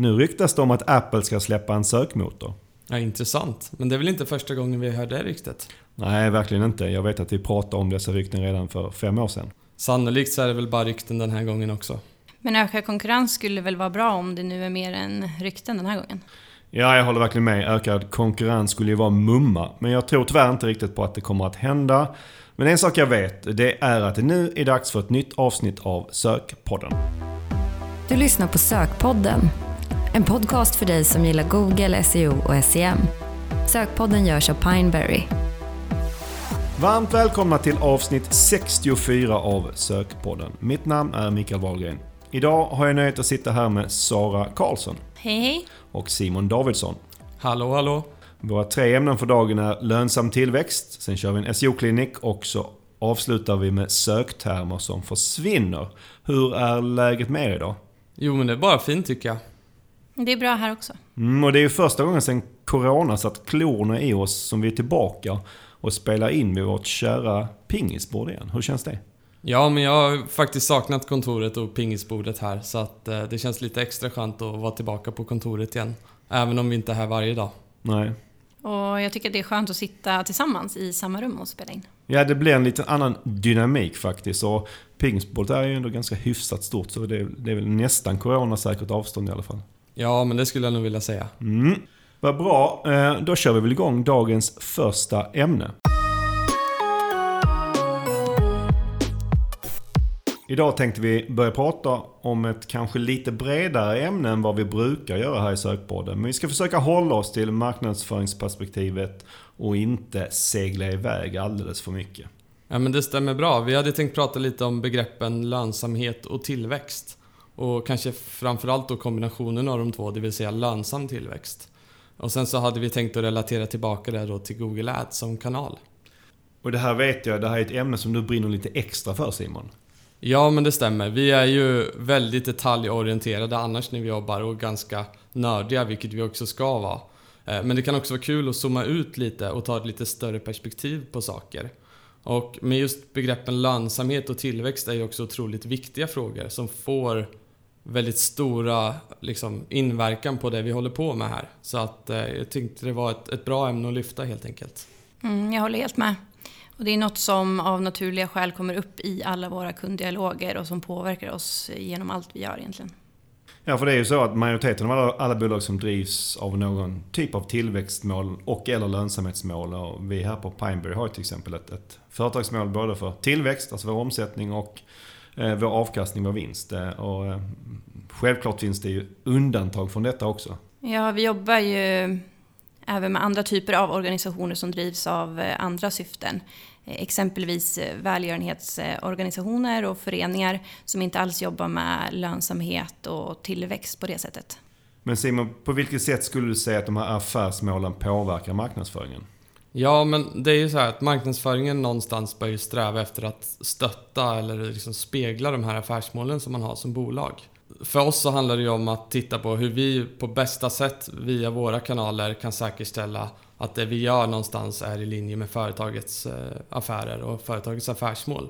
Nu ryktas det om att Apple ska släppa en sökmotor. Ja, intressant. Men det är väl inte första gången vi hör det ryktet? Nej, verkligen inte. Jag vet att vi pratade om dessa rykten redan för fem år sedan. Sannolikt så är det väl bara rykten den här gången också. Men ökad konkurrens skulle väl vara bra om det nu är mer än rykten den här gången? Ja, jag håller verkligen med. Ökad konkurrens skulle ju vara mumma. Men jag tror tyvärr inte riktigt på att det kommer att hända. Men en sak jag vet, det är att det nu är dags för ett nytt avsnitt av Sökpodden. Du lyssnar på Sökpodden. En podcast för dig som gillar Google, SEO och SEM. Sökpodden görs av Pineberry. Varmt välkomna till avsnitt 64 av Sökpodden. Mitt namn är Mikael Wahlgren. Idag har jag nöjet att sitta här med Sara Karlsson Hej hej! och Simon Davidsson. Hallå, hallå. Våra tre ämnen för dagen är lönsam tillväxt, sen kör vi en SEO-klinik och så avslutar vi med söktermer som försvinner. Hur är läget med er idag? Jo, men det är bara fint tycker jag. Det är bra här också. Mm, och det är ju första gången sedan Corona satt klorna i oss som vi är tillbaka och spelar in vid vårt kära pingisbord igen. Hur känns det? Ja, men jag har faktiskt saknat kontoret och pingisbordet här, så att eh, det känns lite extra skönt att vara tillbaka på kontoret igen. Även om vi inte är här varje dag. Nej. Och jag tycker det är skönt att sitta tillsammans i samma rum och spela in. Ja, det blir en liten annan dynamik faktiskt. Och pingisbordet är ju ändå ganska hyfsat stort, så det är, det är väl nästan coronasäkert avstånd i alla fall. Ja, men det skulle jag nog vilja säga. Mm. Vad bra, Eh, då kör vi väl igång dagens första ämne. Idag tänkte vi börja prata om ett kanske lite bredare ämne än vad vi brukar göra här i Sökpodden. Men vi ska försöka hålla oss till marknadsföringsperspektivet och inte segla iväg alldeles för mycket. Ja, men det stämmer bra. Vi hade tänkt prata lite om begreppen lönsamhet och tillväxt. Och kanske framförallt då kombinationen av de två, det vill säga lönsam tillväxt. Och sen så hade vi tänkt att relatera tillbaka det då till Google Ads som kanal. Och det här vet jag, det här är ett ämne som du brinner lite extra för Simon. Ja, men det stämmer. Vi är ju väldigt detaljorienterade annars när vi jobbar och ganska nördiga, vilket vi också ska vara. Eh, Men det kan också vara kul att zooma ut lite och ta ett lite större perspektiv på saker. Och med just begreppen lönsamhet och tillväxt är ju också otroligt viktiga frågor som får väldigt stora liksom, inverkan på det vi håller på med här. Så att eh, jag tyckte det var ett, ett bra ämne att lyfta helt enkelt. Mm, jag håller helt med. Och det är något som av naturliga skäl kommer upp i alla våra kunddialoger och som påverkar oss genom allt vi gör egentligen. Ja, för det är ju så att majoriteten av alla, alla bolag som drivs av någon typ av tillväxtmål och eller lönsamhetsmål. Och vi här på Pineberry har till exempel ett, ett företagsmål både för tillväxt, alltså vår omsättning och vår avkastning, vår vinst. Eh, och eh, självklart finns det ju undantag från detta också. Ja, vi jobbar ju även med andra typer av organisationer som drivs av eh, andra syften. Eh, Exempelvis eh, välgörenhetsorganisationer och föreningar som inte alls jobbar med lönsamhet och tillväxt på det sättet. Men Simon, på vilket sätt skulle du säga att de här affärsmålen påverkar marknadsföringen? Ja, men det är ju så här att marknadsföringen någonstans bör ju sträva efter att stötta eller liksom spegla de här affärsmålen som man har som bolag. För oss så handlar det ju om att titta på hur vi på bästa sätt via våra kanaler kan säkerställa att det vi gör någonstans är i linje med företagets eh, affärer och företagets affärsmål.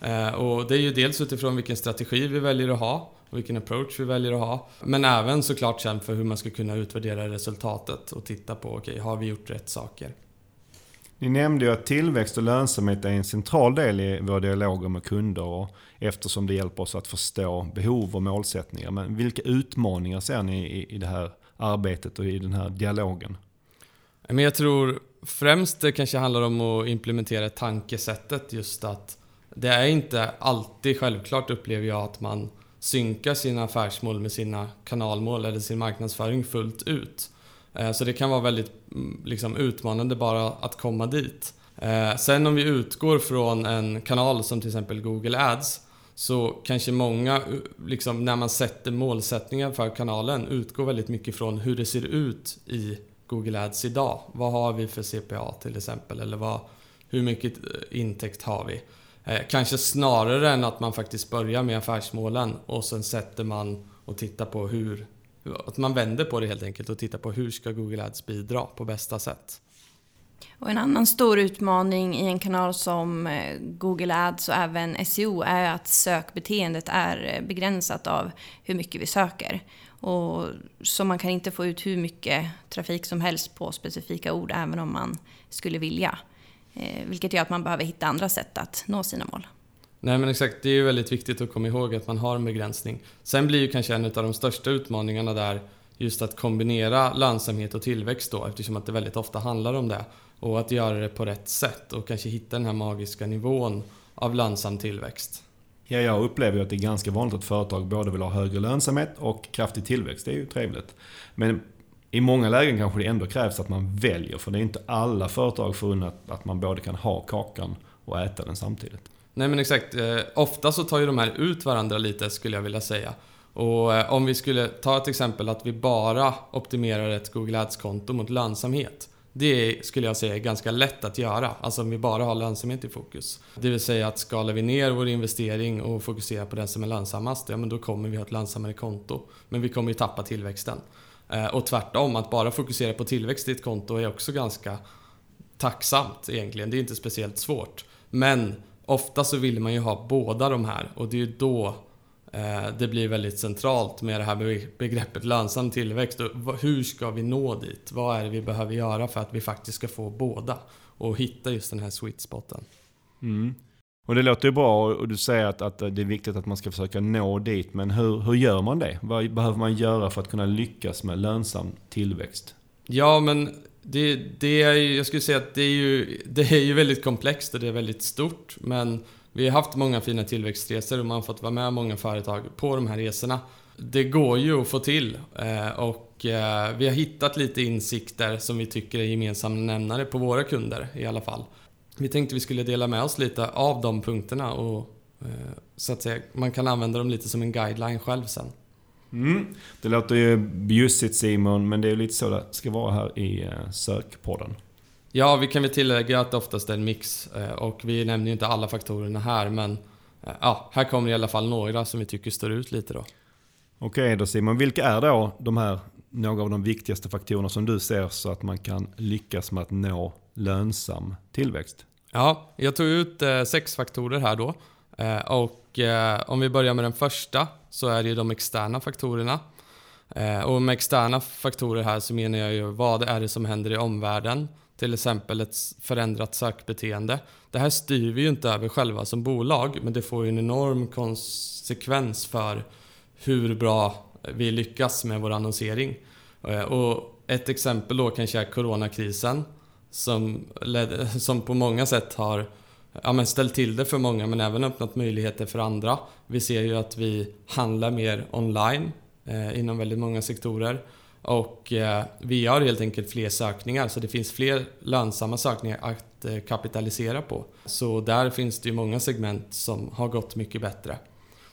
Eh, och det är ju dels utifrån vilken strategi vi väljer att ha och vilken approach vi väljer att ha. Men även såklart sen för hur man ska kunna utvärdera resultatet och titta på, okej, har vi gjort rätt saker? Ni nämnde ju att tillväxt och lönsamhet är en central del i våra dialoger med kunder och eftersom det hjälper oss att förstå behov och målsättningar. Men vilka utmaningar ser ni i, i det här arbetet och i den här dialogen? Men jag tror främst det kanske handlar om att implementera tankesättet just att det är inte alltid självklart upplever jag att man synkar sina affärsmål med sina kanalmål eller sin marknadsföring fullt ut. Eh, så det kan vara väldigt mm, liksom, utmanande bara att komma dit. Eh, sen om vi utgår från en kanal som till exempel Google Ads så kanske många, eh, liksom, när man sätter målsättningar för kanalen, utgår väldigt mycket från hur det ser ut i Google Ads idag. Vad har vi för CPA till exempel? Eller vad, hur mycket intäkt har vi? Eh, kanske snarare än att man faktiskt börjar med affärsmålen och sen sätter man och tittar på hur... Att man vänder på det helt enkelt och tittar på hur ska Google Ads bidra på bästa sätt. Och en annan stor utmaning i en kanal som eh, Google Ads och även SEO är att sökbeteendet är eh, begränsat av hur mycket vi söker. Och, så man kan inte få ut hur mycket trafik som helst på specifika ord även om man skulle vilja. Eh, vilket gör att man behöver hitta andra sätt att nå sina mål. Nej men exakt, det är ju väldigt viktigt att komma ihåg att man har en begränsning. Sen blir ju kanske en av de största utmaningarna där just att kombinera lönsamhet och tillväxt då eftersom att det väldigt ofta handlar om det. Och att göra det på rätt sätt och kanske hitta den här magiska nivån av lönsam tillväxt. Ja, jag upplever ju att det är ganska vanligt att företag både vill ha högre lönsamhet och kraftig tillväxt. Det är ju trevligt. Men i många lägen kanske det ändå krävs att man väljer. För det är inte alla företag förunnat att man både kan ha kakan och äta den samtidigt. Nej men exakt. Eh, ofta så tar ju de här ut varandra lite skulle jag vilja säga. Och eh, om vi skulle ta ett exempel att vi bara optimerar ett Google Ads-konto mot lönsamhet. Det skulle jag säga är ganska lätt att göra, alltså om vi bara har lönsamhet i fokus. Det vill säga att skalar vi ner vår investering och fokuserar på den som är lönsammast, ja men då kommer vi ha ett lönsammare konto. Men vi kommer ju tappa tillväxten. Eh, och tvärtom, att bara fokusera på tillväxt i ett konto är också ganska tacksamt egentligen. Det är inte speciellt svårt. Men ofta så vill man ju ha båda de här och det är ju då eh, det blir väldigt centralt med det här begreppet lönsam tillväxt. Hur ska vi nå dit? Vad är det vi behöver göra för att vi faktiskt ska få båda? Och hitta just den här sweet spoten. Mm. Och det låter ju bra och du säger att, att, det är viktigt att man ska försöka nå dit. Men hur, hur gör man det? Vad behöver man göra för att kunna lyckas med lönsam tillväxt? Ja, men det, det är ju, jag skulle säga att det är ju, det är ju väldigt komplext och det är väldigt stort. Men vi har haft många fina tillväxtresor och man har fått vara med många företag på de här resorna. Det går ju att få till eh, och eh, vi har hittat lite insikter som vi tycker är gemensamma nämnare på våra kunder i alla fall. Vi tänkte vi skulle dela med oss lite av de punkterna och eh, så att säga, man kan använda dem lite som en guideline själv sen. Mm. Det låter ju bjussigt Simon, men det är lite så det ska vara här i eh, sökpodden. Ja, vi kan väl tillägga att det oftast är en mix eh, och vi nämner ju inte alla faktorerna här men ja, här kommer i alla fall några som vi tycker står ut lite då. Okej då Simon, vilka är då de här några av de viktigaste faktorerna som du ser så att man kan lyckas med att nå lönsam tillväxt? Ja, jag tog ut eh, sex faktorer här då. Eh, och eh, om vi börjar med den första så är det ju de externa faktorerna. Eh, och med externa faktorer här så menar jag ju vad är det som händer i omvärlden? Till exempel ett förändrat sökbeteende. Det här styr vi ju inte över själva som bolag men det får ju en enorm konsekvens för hur bra vi lyckas med vår annonsering. Eh, och ett exempel då kanske är coronakrisen som, som på många sätt har ja, men ställt till det för många men även öppnat möjligheter för andra. Vi ser ju att vi handlar mer online eh, inom väldigt många sektorer. Och eh, vi gör helt enkelt fler sökningar så det finns fler lönsamma sökningar att eh, kapitalisera på. Så där finns det ju många segment som har gått mycket bättre.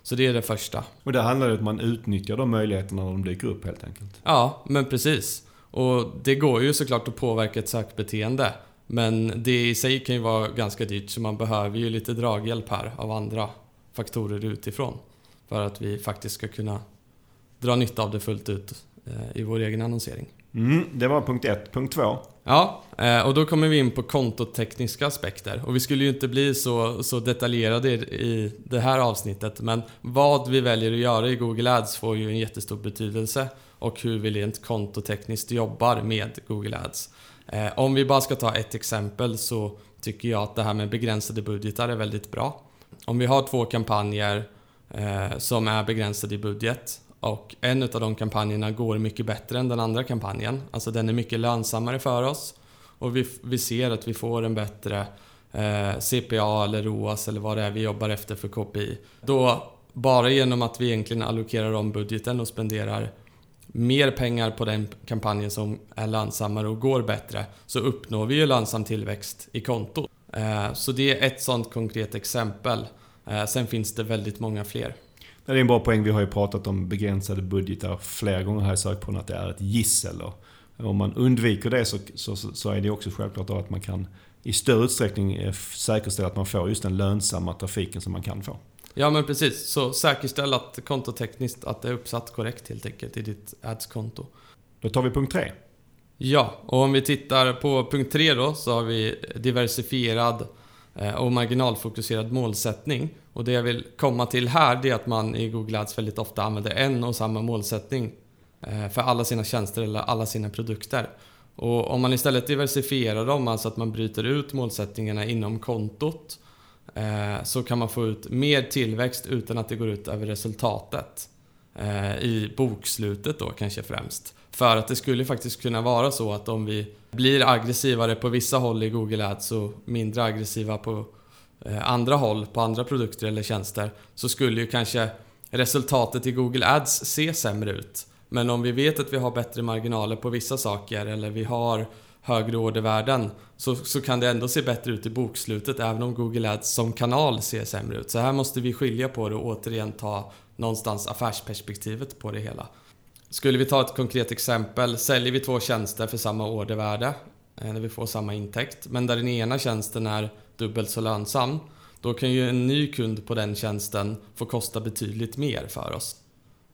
Så det är det första. Och det handlar ju om att man utnyttjar de möjligheterna när de dyker upp helt enkelt. Ja, men precis. Och det går ju såklart att påverka ett sökbeteende. Men det i sig kan ju vara ganska dyrt så man behöver ju lite draghjälp här av andra faktorer utifrån. För att vi faktiskt ska kunna dra nytta av det fullt ut eh, i vår egen annonsering. Mm, det var punkt ett. Punkt två? Ja, eh, och då kommer vi in på kontotekniska aspekter. Och vi skulle ju inte bli så, så detaljerade i det här avsnittet, men vad vi väljer att göra i Google Ads får ju en jättestor betydelse och hur vi rent kontotekniskt jobbar med Google Ads. Eh, om vi bara ska ta ett exempel så tycker jag att det här med begränsade budgetar är väldigt bra. Om vi har två kampanjer eh, som är begränsade i budget och en av de kampanjerna går mycket bättre än den andra kampanjen. Alltså den är mycket lönsammare för oss och vi, vi ser att vi får en bättre eh, CPA eller ROAS eller vad det är vi jobbar efter för KPI. Då, bara genom att vi egentligen allokerar om budgeten och spenderar mer pengar på den kampanjen som är lönsammare och går bättre så uppnår vi ju lönsam tillväxt i kontot. Eh, så det är ett sådant konkret exempel. Eh, sen finns det väldigt många fler. Det är en bra poäng. Vi har ju pratat om begränsade budgetar flera gånger här i sökpodden att det är ett gissel. Och om man undviker det så, så, så är det också självklart att man kan i större utsträckning eh, säkerställa att man får just den lönsamma trafiken som man kan få. Ja men precis, så säkerställ att kontotekniskt att det är uppsatt korrekt helt enkelt i ditt ads-konto. Då tar vi punkt tre. Ja, och om vi tittar på punkt tre då så har vi diversifierad eh, och marginalfokuserad målsättning. Och det jag vill komma till här det är att man i Google Ads väldigt ofta använder en och samma målsättning eh, för alla sina tjänster eller alla sina produkter. Och om man istället diversifierar dem, alltså att man bryter ut målsättningarna inom kontot, Eh, så kan man få ut mer tillväxt utan att det går ut över resultatet. Eh, I bokslutet då kanske främst. För att det skulle faktiskt kunna vara så att om vi blir aggressivare på vissa håll i Google Ads och mindre aggressiva på eh, andra håll, på andra produkter eller tjänster, så skulle ju kanske resultatet i Google Ads se sämre ut. Men om vi vet att vi har bättre marginaler på vissa saker eller vi har högre ordervärden så, så kan det ändå se bättre ut i bokslutet även om Google Ads som kanal ser sämre ut. Så här måste vi skilja på det och återigen ta någonstans affärsperspektivet på det hela. Skulle vi ta ett konkret exempel, säljer vi två tjänster för samma ordervärde eh, när vi får samma intäkt, men där den ena tjänsten är dubbelt så lönsam, då kan ju en ny kund på den tjänsten få kosta betydligt mer för oss.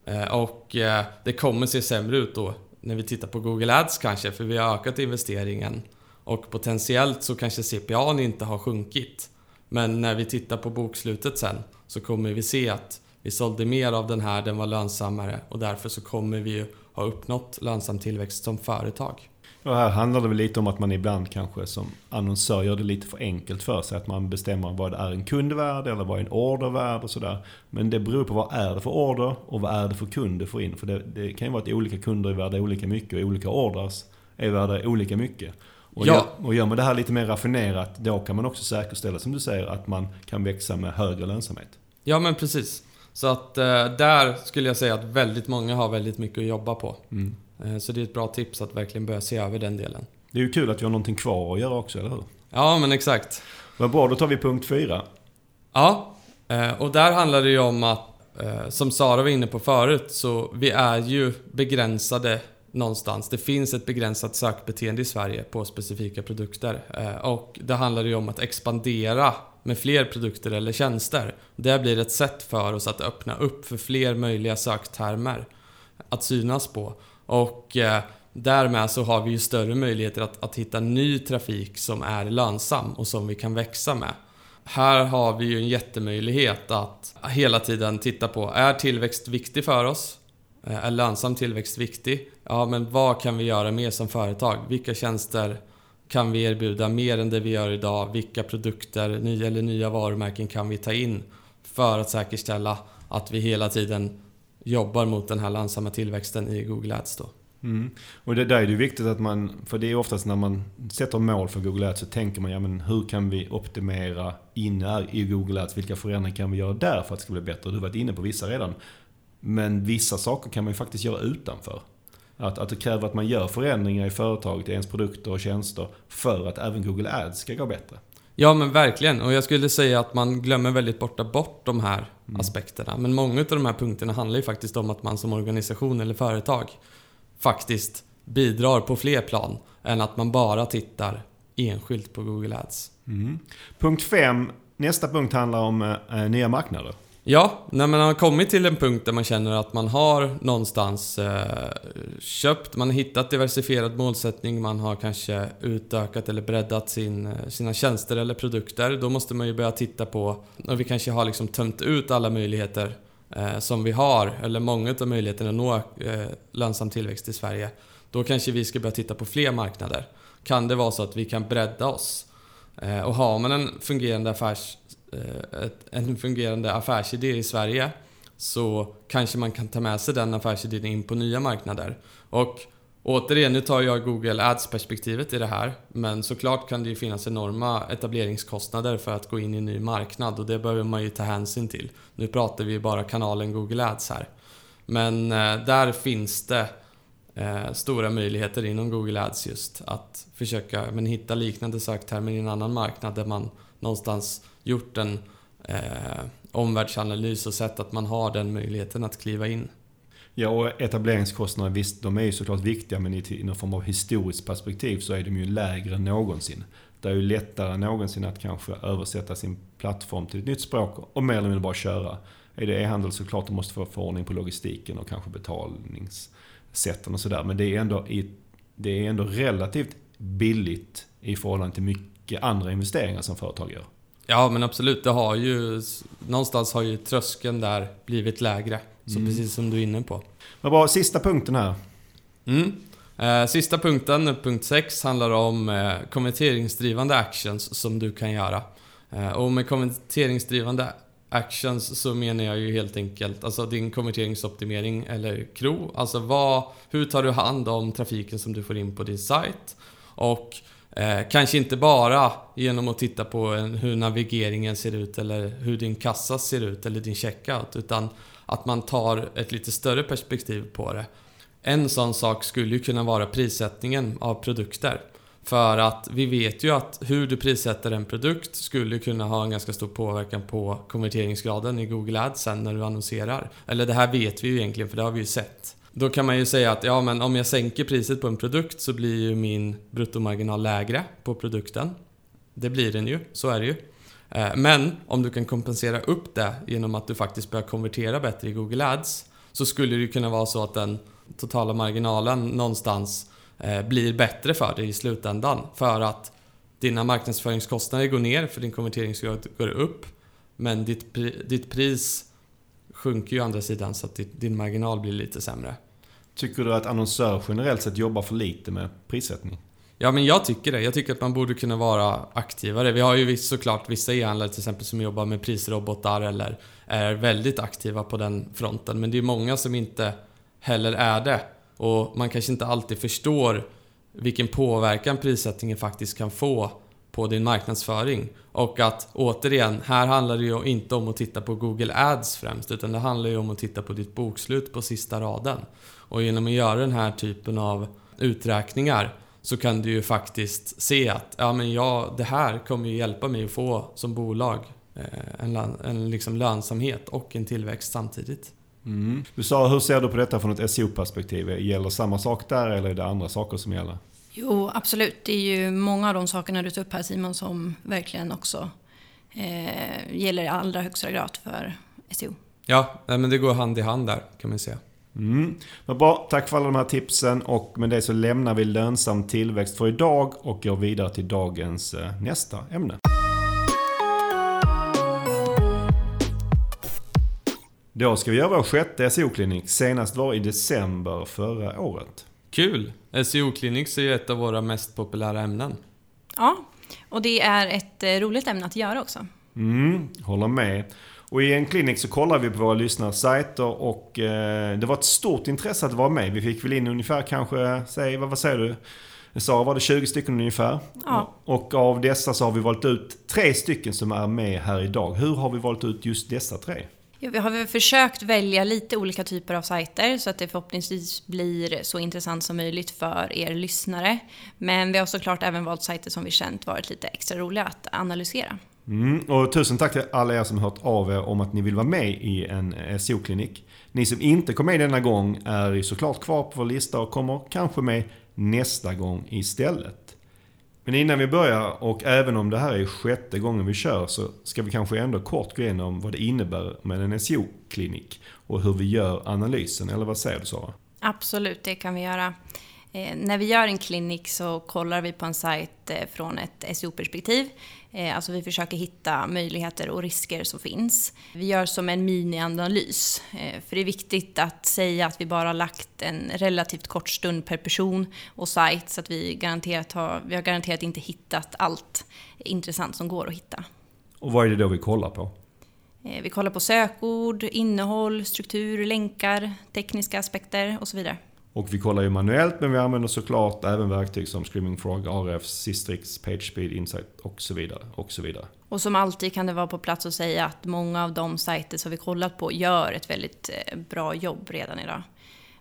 Eh, och eh, det kommer se sämre ut då när vi tittar på Google Ads kanske, för vi har ökat investeringen. Och potentiellt så kanske CPA inte har sjunkit. Men när vi tittar på bokslutet sen så kommer vi se att vi sålde mer av den här, den var lönsammare och därför så kommer vi ju ha uppnått lönsam tillväxt som företag. Och här handlar det väl lite om att man ibland kanske som annonsör gör det lite för enkelt för sig. Att man bestämmer vad är en kundvärde eller vad är en ordervärde och sådär. Men det beror på vad är det för order och vad är det för kund du får in. För det, det kan ju vara att olika kunder är värda olika mycket och olika orders är värda olika mycket. Och, ja. gör, och gör man det här lite mer raffinerat, då kan man också säkerställa, som du säger, att man kan växa med högre lönsamhet. Ja, men precis. Så att eh, där skulle jag säga att väldigt många har väldigt mycket att jobba på. Mm. Eh, så det är ett bra tips att verkligen börja se över den delen. Det är ju kul att vi har någonting kvar att göra också, eller hur? Ja, men exakt. Vad bra, då tar vi punkt fyra. Ja, eh, och där handlar det ju om att, som Sara var inne på förut, så vi är ju begränsade någonstans. Det finns ett begränsat sökbeteende i Sverige på specifika produkter. Eh, och det handlar ju om att expandera med fler produkter eller tjänster. Det blir ett sätt för oss att öppna upp för fler möjliga söktermer att synas på. Och eh, därmed så har vi ju större möjligheter att, att hitta ny trafik som är lönsam och som vi kan växa med. Här har vi ju en jättemöjlighet att hela tiden titta på, är tillväxt viktig för oss? Eh, är lönsam tillväxt viktig? Ja, men vad kan vi göra mer som företag? Vilka tjänster kan vi erbjuda mer än det vi gör idag? Vilka produkter, nya eller nya varumärken kan vi ta in för att säkerställa att vi hela tiden jobbar mot den här lönsamma tillväxten i Google Ads då? Mm. Och det där är det viktigt att man, för det är oftast när man sätter mål för Google Ads så tänker man, ja men hur kan vi optimera inne i Google Ads? Vilka förändringar kan vi göra där för att det ska bli bättre? Du har varit inne på vissa redan. Men vissa saker kan man ju faktiskt göra utanför. Att, att det kräver att man gör förändringar i företaget, i ens produkter och tjänster, för att även Google Ads ska gå bättre. Ja men verkligen, och jag skulle säga att man glömmer väldigt borta bort de här mm. aspekterna. Men många av de här punkterna handlar ju faktiskt om att man som organisation eller företag faktiskt bidrar på fler plan än att man bara tittar enskilt på Google Ads. Mm. Punkt 5. Nästa punkt handlar om eh, nya marknader. Ja, när man har kommit till en punkt där man känner att man har någonstans eh, köpt, man har hittat diversifierad målsättning, man har kanske utökat eller breddat sin, eh, sina tjänster eller produkter. Då måste man ju börja titta på, och vi kanske har liksom tömt ut alla möjligheter eh, som vi har, eller många av möjligheterna att nå eh, lönsam tillväxt i Sverige. Då kanske vi ska börja titta på fler marknader. Kan det vara så att vi kan bredda oss? Eh, och har man en fungerande affärs Eh, ett, en fungerande affärsidé i Sverige så kanske man kan ta med sig den affärsidén in på nya marknader. Och återigen, nu tar jag Google Ads-perspektivet i det här, men såklart kan det ju finnas enorma etableringskostnader för att gå in i en ny marknad och det behöver man ju ta hänsyn till. Nu pratar vi bara kanalen Google Ads här. Men eh, där finns det eh, stora möjligheter inom Google Ads just att försöka men, hitta liknande söktermer i en annan marknad där man någonstans gjort en eh, omvärldsanalys och sett att man har den möjligheten att kliva in. Ja, och etableringskostnader, visst, de är ju såklart viktiga, men i någon form av historiskt perspektiv så är de ju lägre än någonsin. Det är ju lättare än någonsin att kanske översätta sin plattform till ett nytt språk och mer eller mindre bara köra. Är det e-handel såklart, du måste få förordning på logistiken och kanske betalningssätten och sådär. Men det är, ändå, det är ändå relativt billigt i förhållande till mycket andra investeringar som företag gör. Ja, men absolut. Det har ju... Någonstans har ju tröskeln där blivit lägre Så precis som du är inne på. Vad bra, sista punkten här. Mm. Eh, sista punkten, punkt 6, handlar om eh, konverteringsdrivande actions som du kan göra. Eh, och med konverteringsdrivande actions så menar jag ju helt enkelt alltså din konverteringsoptimering eller KRO. Alltså vad, hur tar du hand om trafiken som du får in på din sajt? Och eh, kanske inte bara genom att titta på en, hur navigeringen ser ut eller hur din kassa ser ut eller din checkout. Utan att man tar ett lite större perspektiv på det. En sån sak skulle ju kunna vara prissättningen av produkter. För att vi vet ju att hur du prissätter en produkt skulle kunna ha en ganska stor påverkan på konverteringsgraden i Google Ads sen när du annonserar. Eller det här vet vi ju egentligen för det har vi ju sett. Då kan man ju säga att ja, men om jag sänker priset på en produkt så blir ju min bruttomarginal lägre på produkten. Det blir den ju, så är det ju. Eh, men om du kan kompensera upp det genom att du faktiskt börjar konvertera bättre i Google Ads så skulle det kunna vara så att den totala marginalen någonstans eh, blir bättre för dig i slutändan. För att dina marknadsföringskostnader går ner för din konverteringsgrad går upp. Men ditt, ditt pris sjunker ju å andra sidan så att din marginal blir lite sämre. Tycker du att annonsörer generellt sett jobbar för lite med prissättning? Ja, men jag tycker det. Jag tycker att man borde kunna vara aktivare. Vi har ju såklart vissa e-handlare till exempel som jobbar med prisrobotar eller är väldigt aktiva på den fronten. Men det är många som inte heller är det. Och man kanske inte alltid förstår vilken påverkan prissättningen faktiskt kan få på din marknadsföring. Och att återigen, här handlar det ju inte om att titta på Google Ads främst, utan det handlar ju om att titta på ditt bokslut på sista raden. Och genom att göra den här typen av uträkningar så kan du ju faktiskt se att ja, men ja, det här kommer ju hjälpa mig att få som bolag eh, en, en liksom lönsamhet och en tillväxt samtidigt. Mm. Du sa, hur ser du på detta från ett SEO-perspektiv? Gäller samma sak där eller är det andra saker som gäller? Jo, absolut. Det är ju många av de sakerna du tar upp här Simon som verkligen också eh, gäller i allra högsta grad för SEO. Ja, men det går hand i hand där kan man säga. Mm. Men bra, tack för alla de här tipsen och med det så lämnar vi lönsam tillväxt för idag och går vidare till dagens eh, nästa ämne. Då ska vi göra vår sjätte SEO-klinik. Senast var i december förra året. Kul! SEO-klinik är ju ett av våra mest populära ämnen. Ja, och det är ett eh, roligt ämne att göra också. Mm, håller med. Och i en klinik så kollar vi på våra lyssnares sajter och eh, det var ett stort intresse att vara med. Vi fick väl in ungefär kanske, säg, vad, vad säger du? Sara, var det 20 stycken ungefär? Ja. Och av dessa så har vi valt ut tre stycken som är med här idag. Hur har vi valt ut just dessa tre? Ja, vi har väl försökt välja lite olika typer av sajter så att det förhoppningsvis blir så intressant som möjligt för er lyssnare. Men vi har såklart även valt sajter som vi känt varit lite extra roliga att analysera. Mm, och tusen tack till alla er som hört av er om att ni vill vara med i en SO-klinik. Ni som inte kom med denna gång är ju såklart kvar på vår lista och kommer kanske med nästa gång istället. Men innan vi börjar, och även om det här är sjätte gången vi kör, så ska vi kanske ändå kort gå igenom vad det innebär med en SO-klinik och hur vi gör analysen, eller vad säger du Sara? Absolut, det kan vi göra. Eh, när vi gör en klinik så kollar vi på en sajt eh, från ett SEO-perspektiv. Eh, alltså vi försöker hitta möjligheter och risker som finns. Vi gör som en minianalys. För det är viktigt att säga att vi bara lagt en relativt kort stund per person och sajt så att vi, garanterat har, vi har garanterat inte hittat allt intressant som går att hitta. Och vad är det då vi kollar på? Vi kollar på sökord, innehåll, struktur, länkar, tekniska aspekter och så vidare. Och vi kollar ju manuellt men vi använder såklart även verktyg som Screaming Frog, RF, Sistrix, PageSpeed, Insight och så vidare. Och så vidare. Och som alltid kan det vara på plats att säga att många av de sajter som vi kollat på gör ett väldigt eh, bra jobb redan idag.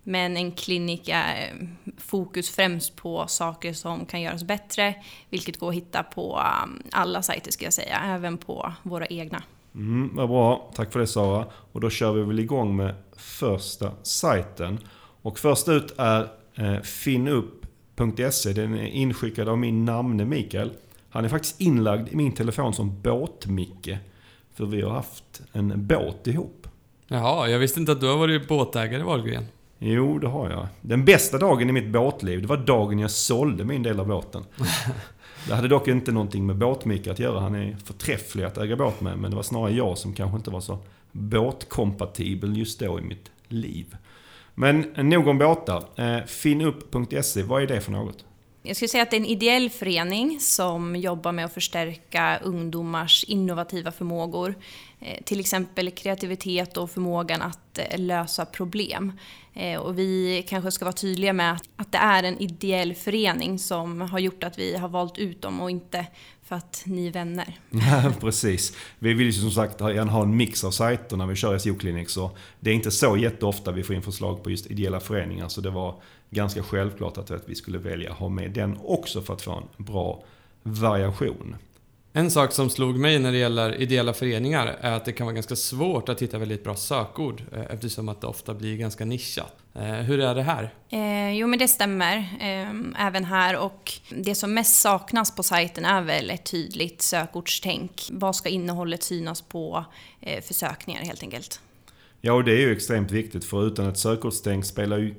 Men en klinik är eh, fokus främst på saker som kan göras bättre, vilket går att hitta på um, alla sajter ska jag säga, även på våra egna. Mm, vad bra, tack för det Sara. Och då kör vi väl igång med första sajten. Och först ut är eh, finup.se. Den är inskickad av min namne Mikael. Han är faktiskt inlagd i min telefon som båt-Micke. För vi har haft en båt ihop. Jaha, jag visste inte att du har varit båtägare Wahlgren. Jo, det har jag. Den bästa dagen i mitt båtliv, det var dagen jag sålde min del av båten. Det hade dock inte någonting med båt att göra. Han är förträfflig att äga båt med. Men det var snarare jag som kanske inte var så båtkompatibel just då i mitt liv. Men nog om båtar. Eh, Finupp.se, vad är det för något? Jag skulle säga att det är en ideell förening som jobbar med att förstärka ungdomars innovativa förmågor. Eh, till exempel kreativitet och förmågan att eh, lösa problem. Eh, och vi kanske ska vara tydliga med att det är en ideell förening som har gjort att vi har valt ut dem och inte för att ni är vänner. Ja, precis. Vi vill ju som sagt gärna ha en mix av sajter när vi kör SEO Clinic. Så det är inte så jätteofta vi får in förslag på just ideella föreningar. Så det var ganska självklart att vi skulle välja att ha med den också för att få en bra variation. En sak som slog mig när det gäller ideella föreningar är att det kan vara ganska svårt att hitta väldigt bra sökord eh, eftersom att det ofta blir ganska nischat. Eh, hur är det här? Eh, jo men det stämmer, eh, även här. Och det som mest saknas på sajten är väl ett tydligt sökordstänk. Vad ska innehållet synas på eh, för sökningar helt enkelt? Ja, och det är ju extremt viktigt för utan ett sökordstänk spelar ju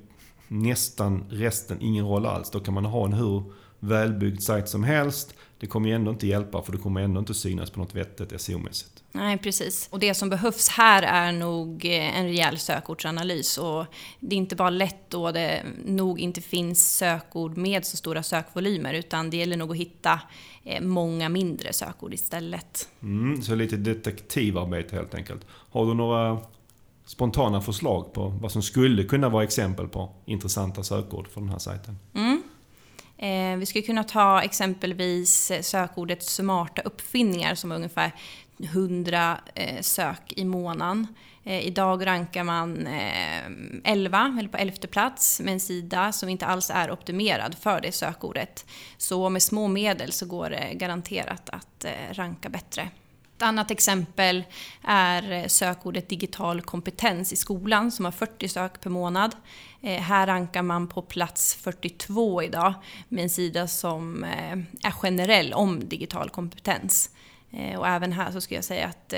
nästan resten ingen roll alls. Då kan man ha en hur välbyggd sajt som helst. Det kommer ju ändå inte hjälpa för det kommer ändå inte synas på något vettigt SEO-mässigt. Nej, precis. Och det som behövs här är nog eh, en rejäl sökordsanalys. Och det är inte bara lätt då det nog inte finns sökord med så stora sökvolymer utan det gäller nog att hitta eh, många mindre sökord istället. Mm, så lite detektivarbete helt enkelt. Har du några spontana förslag på vad som skulle kunna vara exempel på intressanta sökord för den här sajten? Mm. Eh, vi skulle kunna ta exempelvis eh, sökordet smarta uppfinningar som är ungefär 100 eh, sök i månaden. Idag rankar man 11, eller på elfte plats, med en sida som inte alls är optimerad för det sökordet. Så med små medel så går det garanterat att ranka bättre. Ett annat exempel är eh, sökordet digital kompetens i skolan som har 40 sök per månad. Eh, här rankar man på plats 42 idag med en sida som eh, är generell om digital kompetens. Och även här så skulle jag säga att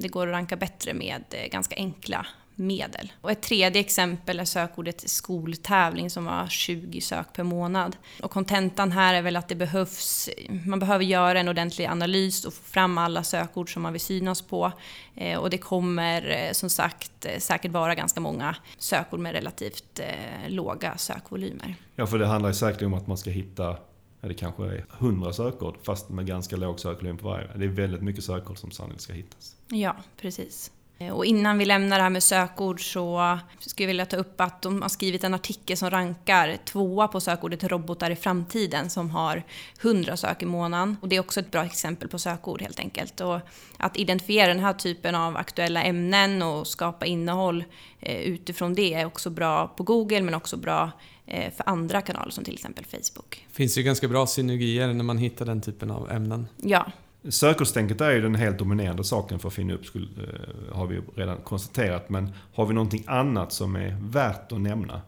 det går att ranka bättre med ganska enkla medel. Och ett tredje exempel är sökordet skoltävling som var 20 sök per månad. Och kontentan här är väl att det behövs, man behöver göra en ordentlig analys och få fram alla sökord som man vill synas på. Eh, och det kommer eh, som sagt eh, säkert vara ganska många sökord med relativt låga sökvolymer. Ja, för det handlar ju säkert om att man ska hitta det kanske är 100 sökord fast med ganska låg sökvolym på varje. Det är väldigt mycket sökord som sannolikt ska hittas. Ja, precis. Och innan vi lämnar det här med sökord så skulle jag vilja ta upp att de har skrivit en artikel som rankar tvåa på sökordet robotar i framtiden som har 100 sök i månaden. Och det är också ett bra exempel på sökord helt enkelt. Och att identifiera den här typen av aktuella ämnen och skapa innehåll eh, utifrån det är också bra på Google men också bra eh, för andra kanaler som till exempel Facebook. Finns ju ganska bra synergier när man hittar den typen av ämnen. Ja, Sökordstänket är ju den helt dominerande saken för att finna upp, eh, har vi redan konstaterat. Men har vi någonting annat som är värt att nämna?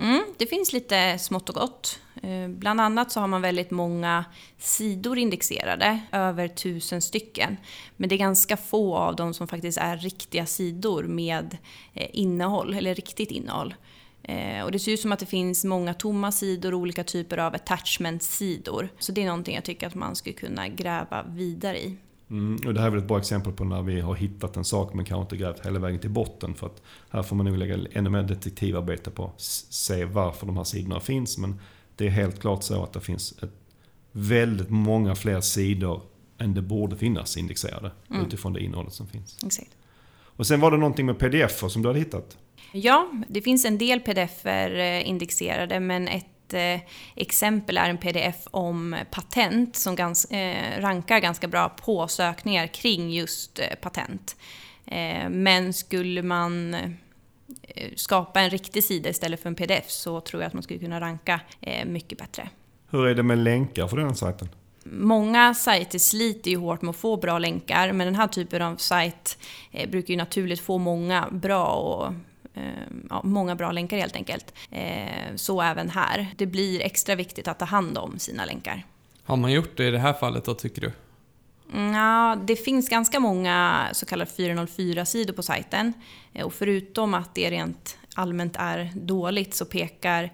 Mm, det finns lite smått och gott. Eh, bland annat så har man väldigt många sidor indexerade, över tusen stycken. Men det är ganska få av dem som faktiskt är riktiga sidor med eh, innehåll, eller riktigt innehåll. Eh, och det ser ut som att det finns många tomma sidor och olika typer av attachment-sidor. Så det är någonting jag tycker att man skulle kunna gräva vidare i. Mm, och det här är väl ett bra exempel på när vi har hittat en sak men kanske inte grävt hela vägen till botten. För att här får man nog lägga ännu mer detektivarbete på att se varför de här sidorna finns. Men det är helt klart så att det finns ett, väldigt många fler sidor än det borde finnas indexerade mm. utifrån det innehållet som finns. Exakt. Och sen var det någonting med pdf som du hade hittat? Ja, det finns en del pdf-er eh, indexerade men ett eh, exempel är en pdf om patent som gans, eh, rankar ganska bra på sökningar kring just eh, patent. Eh, men skulle man eh, skapa en riktig sida istället för en pdf så tror jag att man skulle kunna ranka mycket bättre. Hur är det med länkar för den sajten? Många sajter sliter ju hårt med att få bra länkar men den här typen av sajt brukar ju naturligt få många bra och ja, många bra länkar helt enkelt. Eh, så även här. Det blir extra viktigt att ta hand om sina länkar. Har man gjort det i det här fallet då tycker du? Mm, ja, det finns ganska många så kallade 404-sidor på sajten. Eh, och förutom att det rent allmänt är dåligt så pekar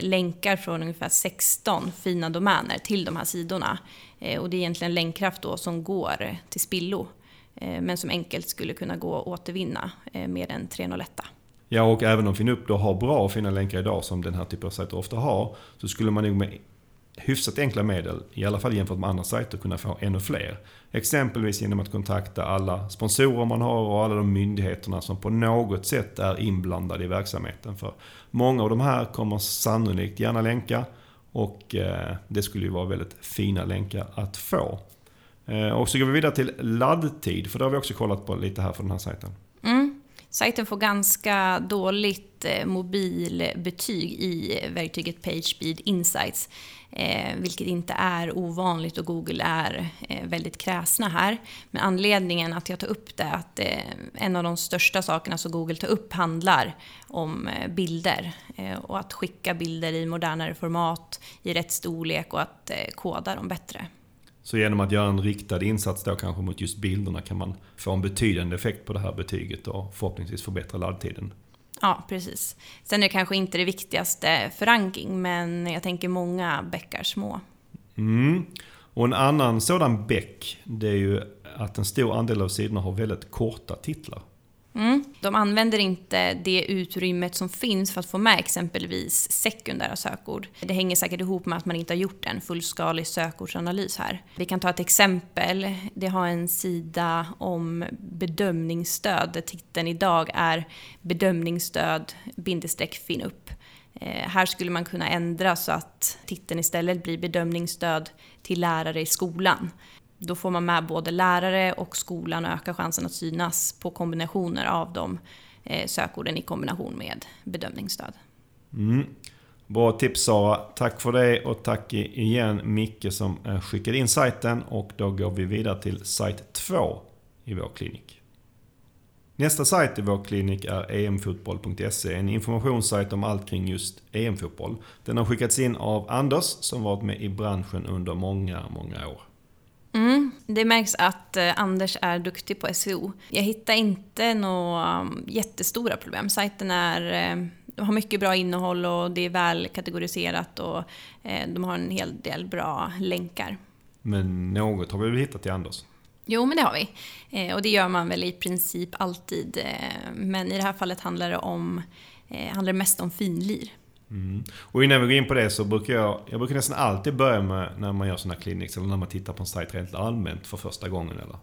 länkar från ungefär 16 fina domäner till de här sidorna. och det är egentligen länkkraft då som går till spillo. men som enkelt skulle kunna gå att återvinna med en 301. Ja, och även om Finup då har bra och fina länkar idag, som den här typen av sajter ofta har, så skulle man nog med hyfsat enkla medel, i alla fall jämfört med andra sajter, kunna få ännu fler. Exempelvis genom att kontakta alla sponsorer man har och alla de myndigheterna som på något sätt är inblandade i verksamheten. För många av de här kommer sannolikt gärna länka och eh, det skulle ju vara väldigt fina länkar att få. Eh, och så går vi vidare till laddtid, för det har vi också kollat på lite här för den här sajten. Sajten får ganska dåligt eh, mobilbetyg i eh, verktyget PageSpeed Insights. Eh, vilket inte är ovanligt och Google är väldigt kräsna här. Men anledningen att jag tar upp det är att en av de största sakerna som Google tar upp handlar om bilder. Och att skicka bilder i modernare format, i rätt storlek och att koda dem bättre. Så genom att göra en riktad insats då kanske mot just bilderna kan man få en betydande effekt på det här betyget och förhoppningsvis förbättra laddtiden. Ja, precis. Sen är det kanske inte det viktigaste för ranking, men jag tänker många bäckar små. Mm. Och en annan sådan bäck, det är ju att en stor andel av sidorna har väldigt korta titlar. Mm. De använder inte det utrymmet som finns för att få med exempelvis sekundära sökord. Det hänger säkert ihop med att man inte har gjort en fullskalig sökordsanalys här. Vi kan ta ett exempel. Det har en sida om bedömningsstöd där titeln idag är bedömningsstöd bindestreck finup. upp. Eh, här skulle man kunna ändra så att titeln istället blir bedömningsstöd till lärare i skolan. Då får man med både lärare och skolan och ökar chansen att synas på kombinationer av de eh, sökorden i kombination med bedömningsstöd. Mm. Bra tips Sara. Tack för det och tack igen Micke som eh, skickade in sajten och då går vi vidare till sajt 2 i vår klinik. Nästa sajt i vår klinik är emfotboll.se, en informationssajt om allt kring just EM-fotboll. Den har skickats in av Anders som varit med i branschen under många, många år. Mm, det märks att eh, Anders är duktig på SEO. Jag hittar inte några jättestora problem. Sajten är, eh, har mycket bra innehåll och det är väl kategoriserat och eh, de har en hel del bra länkar. Men något har vi väl hittat till Anders? Jo, men det har vi. Och det gör man väl i princip alltid. Men i det här fallet handlar det, om, handlar det mest om finlir. Mm. Och innan vi går in på det så brukar jag, jag brukar nästan alltid börja med när man gör sådana clinics eller när man tittar på en sajt rent allmänt för första gången. Eller,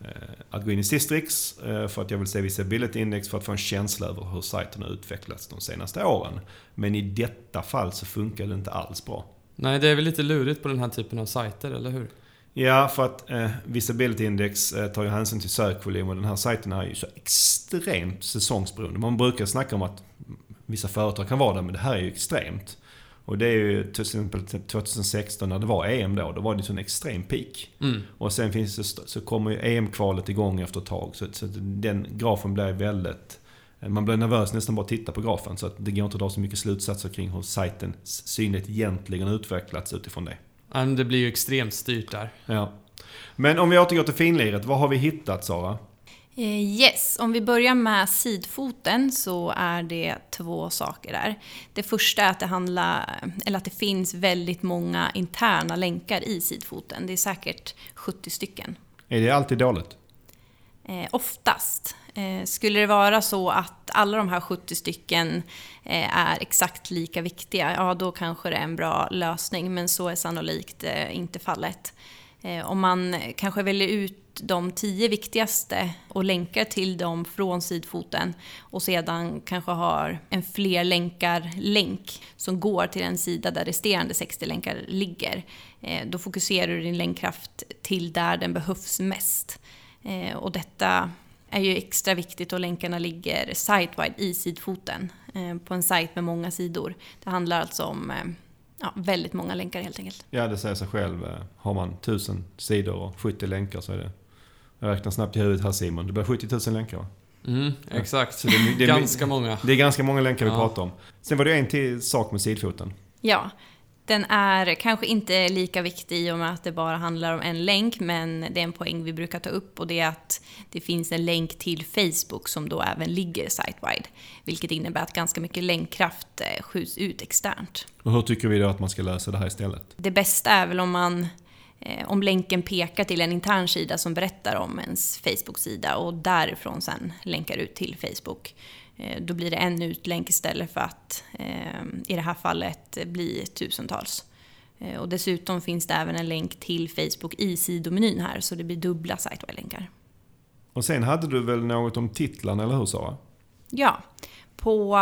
eh, att gå in i Sistrix eh, för att jag vill se Visibility Index för att få en känsla över hur sajten har utvecklats de senaste åren. Men i detta fall så funkar det inte alls bra. Nej, det är väl lite lurigt på den här typen av sajter, eller hur? Ja, för att eh, Visibility Index eh, tar ju hänsyn till sökvolym och den här sajten är ju så extremt säsongsberoende. Man brukar snacka om att vissa företag kan vara det, men det här är ju extremt. Och det är ju till exempel 2016 när det var EM då, då var det en extrem peak. Mm. Och sen finns det, så kommer ju EM-kvalet igång efter ett tag. Så, så den grafen blir väldigt... Man blir nervös nästan bara att titta på grafen. Så att det går inte att dra så mycket slutsatser kring hur sajtens synlighet egentligen utvecklats utifrån det. Ja, det blir ju extremt styrt där. Ja. Men om vi återgår till finliret, vad har vi hittat Sara? Eh, Yes, om vi börjar med sidfoten så är det två saker där. Det första är att det, handlar, eller att det finns väldigt många interna länkar i sidfoten. Det är säkert 70 stycken. Är det alltid dåligt? Eh, oftast. Eh, skulle det vara så att alla de här 70 stycken eh, är exakt lika viktiga, ja då kanske det är en bra lösning. Men så är sannolikt eh, inte fallet. Eh, om man kanske väljer ut de tio viktigaste och länkar till dem från sidfoten och sedan kanske har en fler länkar-länk som går till en sida där resterande 60 länkar ligger. Eh, då fokuserar du din länkkraft till där den behövs mest. Eh, och detta är ju extra viktigt och länkarna ligger site-wide i sidfoten eh, på en sajt med många sidor. Det handlar alltså om ja, väldigt många länkar helt enkelt. Ja, det säger sig själv. Har man 1000 sidor och 70 länkar så är det... Jag räknar snabbt i huvudet här Simon. Det blir 70 000 länkar va? Mm, exakt. Så det, är- det, Ganska många. Det är ganska många länkar vi Ja. pratar om. Sen var det en till sak med sidfoten. Ja, den är kanske inte lika viktig i och med att det bara handlar om en länk, men det är en poäng vi brukar ta upp och det är att det finns en länk till Facebook som då även ligger site-wide. Vilket innebär att ganska mycket länkkraft eh, skjuts ut externt. Och hur tycker vi då att man ska lösa det här istället? Det bästa är väl om man om länken pekar till en intern sida som berättar om ens Facebook-sida och därifrån sen länkar ut till Facebook. Eh, då blir det en utlänk istället för att eh, i det här fallet bli tusentals. Eh, och dessutom finns det även en länk till Facebook i sidomenyn här så det blir dubbla sitewide-länkar. Och sen hade du väl något om titlarna, eller hur Sara? Ja. På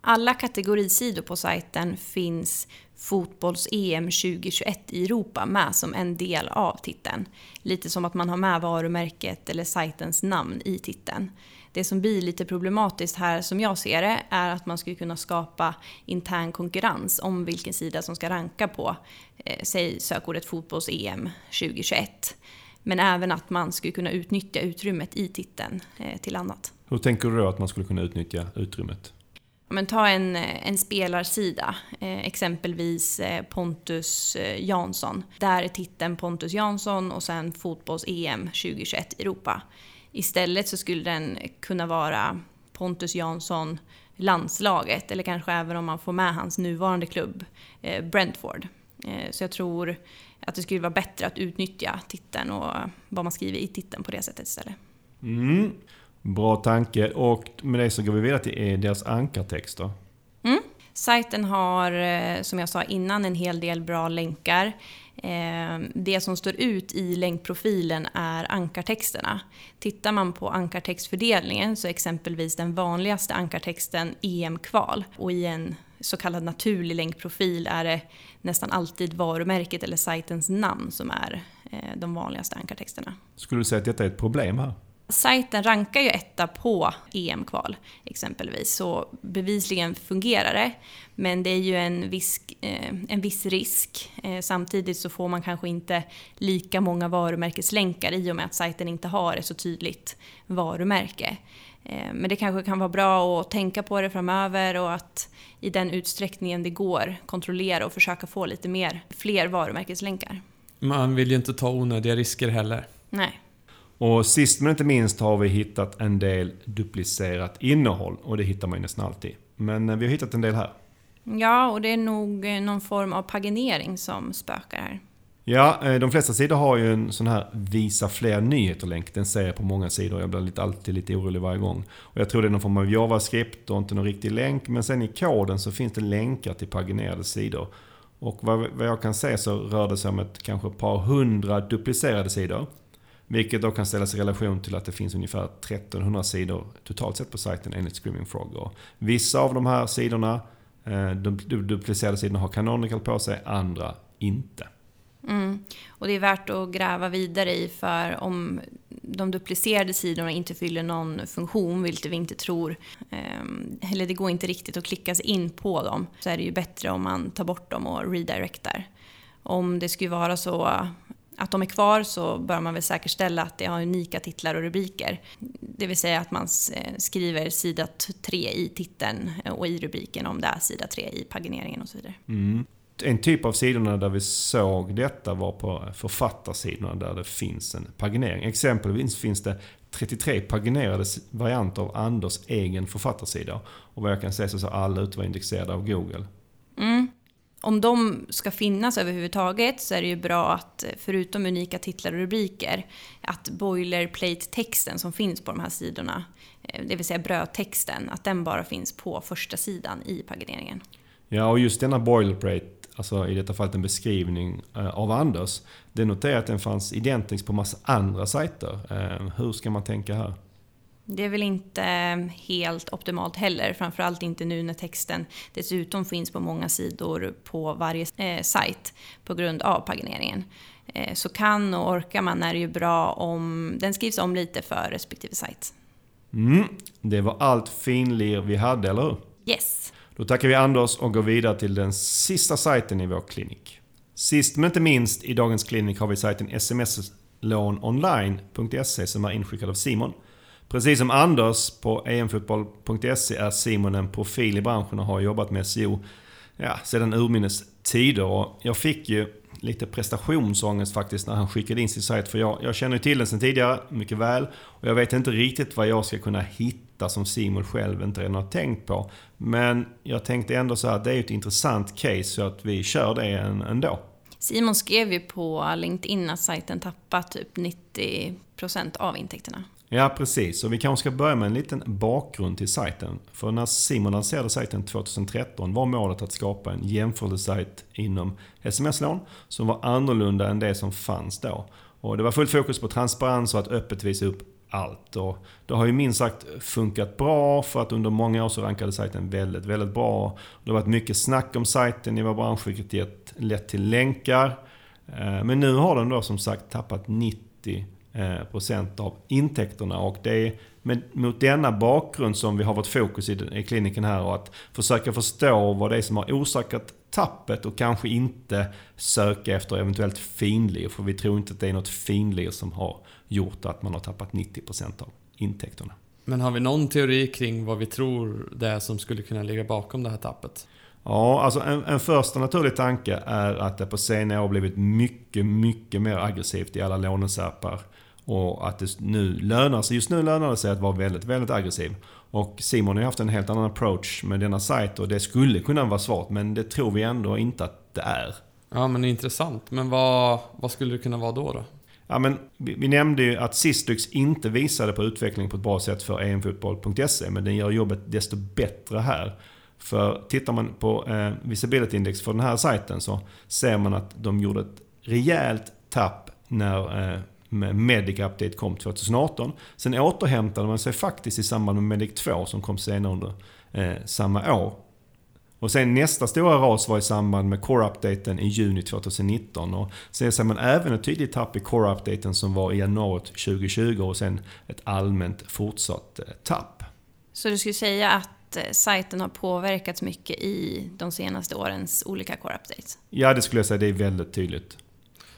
alla kategorisidor på sajten finns fotbolls-EM 2021 i Europa med som en del av titeln. Lite som att man har med varumärket eller sajtens namn i titeln. Det som blir lite problematiskt här som jag ser det är att man skulle kunna skapa intern konkurrens om vilken sida som ska ranka på, eh, säg sökordet fotbolls-EM 2021. Men även att man skulle kunna utnyttja utrymmet i titeln eh, till annat. Hur tänker du då att man skulle kunna utnyttja utrymmet? Men ta en, eh, en spelarsida, eh, exempelvis eh, Pontus Jansson. Där är titeln Pontus Jansson och sen fotbolls-EM 2021 Europa. Istället så skulle den kunna vara Pontus Jansson landslaget eller kanske även om man får med hans nuvarande klubb Brentford. Så jag tror att det skulle vara bättre att utnyttja titeln och vad man skriver i titeln på det sättet istället. Mm. Bra tanke. Och med det så går vi vidare till deras ankartexter. Mm. Sajten har, eh, som jag sa innan, en hel del bra länkar. Eh, det som står ut i länkprofilen är ankartexterna. Tittar man på ankartextfördelningen så är exempelvis den vanligaste ankartexten EM-kval och i en så kallad naturlig länkprofil är det nästan alltid varumärket eller sajtens namn som är eh, de vanligaste ankartexterna. Skulle du säga att detta är ett problem här? Sajten rankar ju etta på EM-kval exempelvis, så bevisligen fungerar det. Men det är ju en viss, eh, en viss risk. Eh, samtidigt så får man kanske inte lika många varumärkeslänkar i och med att sajten inte har ett så tydligt varumärke. Eh, men det kanske kan vara bra att tänka på det framöver och att i den utsträckningen det går kontrollera och försöka få lite mer, fler varumärkeslänkar. Man vill ju inte ta onödiga risker heller. Nej. Och sist men inte minst har vi hittat en del duplicerat innehåll och det hittar man ju nästan alltid. Men eh, vi har hittat en del här. Ja, och det är nog eh, någon form av paginering som spökar här. Ja, eh, de flesta sidor har ju en sån här visa fler nyheter-länk. Den ser jag på många sidor. Jag blir lite, alltid lite orolig varje gång. Och jag tror det är någon form av JavaScript och inte någon riktig länk. Men sen i koden så finns det länkar till paginerade sidor. Och vad, jag kan se så rör det sig om ett kanske ett par hundra duplicerade sidor. Vilket då kan ställas i relation till att det finns ungefär 1300 sidor totalt sett på sajten enligt Screaming Frog. Och vissa av de här sidorna, eh, de duplicerade sidorna har Canonical på sig, andra inte. Mm. Och det är värt att gräva vidare i för om de duplicerade sidorna inte fyller någon funktion, vilket vi inte tror, ehm, eller det går inte riktigt att klicka sig in på dem, så är det ju bättre om man tar bort dem och redirectar. Om det skulle vara så att de är kvar så bör man väl säkerställa att det har unika titlar och rubriker. Det vill säga att man eh, skriver sida 3 i titeln och i rubriken om det är sida 3 i pagineringen och så vidare. Mm. En typ av sidorna där vi såg detta var på författarsidorna där det finns en paginering. Exempelvis finns det 33 paginerade varianter av Anders egen författarsida. Och vad jag kan säga så är alla ute indexerade av Google. Mm om de ska finnas överhuvudtaget så är det ju bra att, förutom unika titlar och rubriker, att boilerplate-texten som finns på de här sidorna, eh, det vill säga brödtexten, att den bara finns på första sidan i pagineringen. Ja, och just denna boilerplate, alltså i detta fallet en beskrivning eh, av Anders, det noterar att den fanns identiskt på massa andra sajter. Eh, hur ska man tänka här? Det är väl inte helt optimalt heller, framförallt inte nu när texten dessutom finns på många sidor på varje eh, sajt på grund av pagineringen. Eh, så kan och orkar man är det ju bra om den skrivs om lite för respektive sajt. Mm, det var allt finlir vi hade, eller hur? Yes. Då tackar vi Anders och går vidare till den sista sajten i vår klinik. Sist men inte minst i dagens klinik har vi sajten smslånonline.se som är inskickad av Simon. Precis som Anders på emfotboll.se är Simon en profil i branschen och har jobbat med SEO ja, sedan urminnes tider. Och jag fick ju lite prestationsångest faktiskt när han skickade in sin sajt. För jag, jag känner ju till den sedan tidigare mycket väl. Och jag vet inte riktigt vad jag ska kunna hitta som Simon själv inte redan har tänkt på. Men jag tänkte ändå så här, det är ju ett intressant case så att vi kör det ändå. Simon skrev ju på LinkedIn att sajten tappar typ 90% av intäkterna. Ja, precis. Och vi kanske ska börja med en liten bakgrund till sajten. För när Simon lanserade sajten 2013 var målet att skapa en jämförelsesajt inom sms-lån som var annorlunda än det som fanns då. Och det var fullt fokus på transparens och att öppet visa upp allt. Och det har ju minst sagt funkat bra för att under många år så rankade sajten väldigt, väldigt bra. Det har varit mycket snack om sajten i vår bransch vilket gett lett till länkar. Eh, men nu har den då som sagt tappat 90 procent av intäkterna. Och det är med, mot denna bakgrund som vi har vårt fokus i, i kliniken här och att försöka förstå vad det är som har orsakat tappet och kanske inte söka efter eventuellt finlir. För vi tror inte att det är något finlir som har gjort att man har tappat 90% av intäkterna. Men har vi någon teori kring vad vi tror det är som skulle kunna ligga bakom det här tappet? Ja, alltså en, en första naturlig tanke är att det på senare år blivit mycket, mycket mer aggressivt i alla lånesäpar. Och att det nu lönar sig, just nu lönar det sig att vara väldigt, väldigt aggressiv. Och Simon har haft en helt annan approach med denna sajt och det skulle kunna vara svårt men det tror vi ändå inte att det är. Ja men intressant. Men vad, vad skulle det kunna vara då? då? Ja, men vi, vi nämnde ju att Sistrix inte visade på utveckling på ett bra sätt för emfotboll.se men den gör jobbet desto bättre här. För tittar man på eh, Visibility Index för den här sajten så ser man att de gjorde ett rejält tapp när eh, Medic Update kom 2018. Sen återhämtade man sig faktiskt i samband med Medic 2 som kom senare under eh, samma år. Och sen nästa stora ras var i samband med Core-updaten i juni 2019. Och sen ser man även ett tydligt tapp i Core-updaten som var i januari 2020 och sen ett allmänt fortsatt eh, tapp. Så du skulle säga att eh, sajten har påverkats mycket i de senaste årens olika Core-updates? Ja, det skulle jag säga. Det är väldigt tydligt.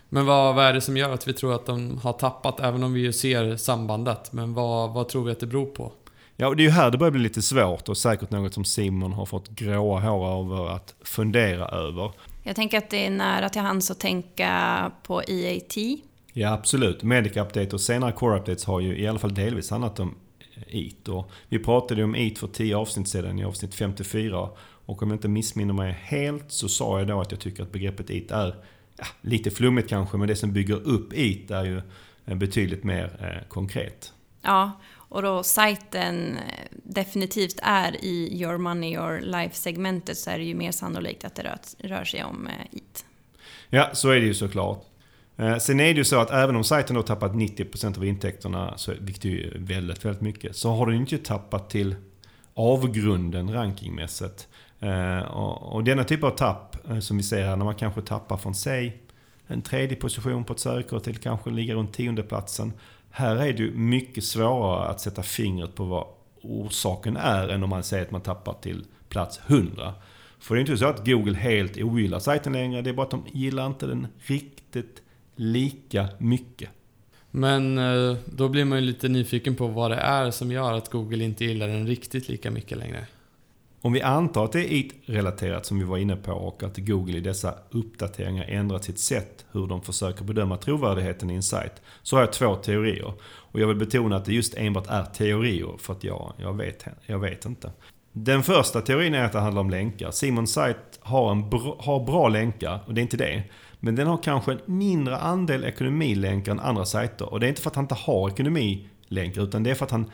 Men vad, vad är det som gör att vi tror att de har tappat, även om vi ju ser sambandet? Men vad, vad tror vi att det beror på? Ja, och det är ju här det börjar bli lite svårt och säkert något som Simon har fått gråa hår över att fundera över. Jag tänker att det är nära till hands att tänka på EAT. Ja, absolut. Medic Update och senare Core Updates har ju i alla fall delvis handlat om EAT. Och vi pratade ju om EAT för 10 avsnitt sedan i avsnitt 54. Och om jag inte missminner mig helt så sa jag då att jag tycker att begreppet EAT är ja, lite flummigt kanske, men det som bygger upp IT är ju eh, betydligt mer eh, konkret. Ja, och då sajten eh, definitivt är i Your Money Your Life-segmentet så är det ju mer sannolikt att det rör, rör sig om IT. Ja, så är det ju såklart. Sen är det ju så att även om sajten då tappat 90% av intäkterna, så, vilket är ju väldigt, väldigt mycket, så har den inte tappat till avgrunden rankingmässigt. Och, denna typ av tapp Eh, som vi ser här, när man kanske tappar från sig en tredje position på ett sökord till kanske ligga runt tiondeplatsen. Här är det ju mycket svårare att sätta fingret på vad orsaken är än om man säger att man tappar till plats 100. För det är inte så att Google helt ogillar sajten längre, det är bara att de gillar inte den riktigt lika mycket. Men eh, då blir man ju lite nyfiken på vad det är som gör att Google inte gillar den riktigt lika mycket längre. Om vi antar att det är IT-relaterat som vi var inne på och att Google i dessa uppdateringar ändrat sitt sätt hur de försöker bedöma trovärdigheten i en sajt. Så har jag två teorier. Och jag vill betona att det just enbart är teorier för att jag, jag, vet, jag vet inte. Den första teorin är att det handlar om länkar. Simons sajt har, en bra, har bra länkar och det är inte det. Men den har kanske en mindre andel ekonomilänkar än andra sajter. Och det är inte för att han inte har ekonomilänkar utan det är för att han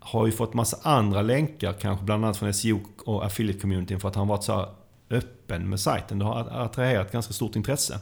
har ju fått massa andra länkar, kanske bland annat från SEO och affiliate-communityn för att han varit så öppen med sajten. Det har attraherat ganska stort intresse.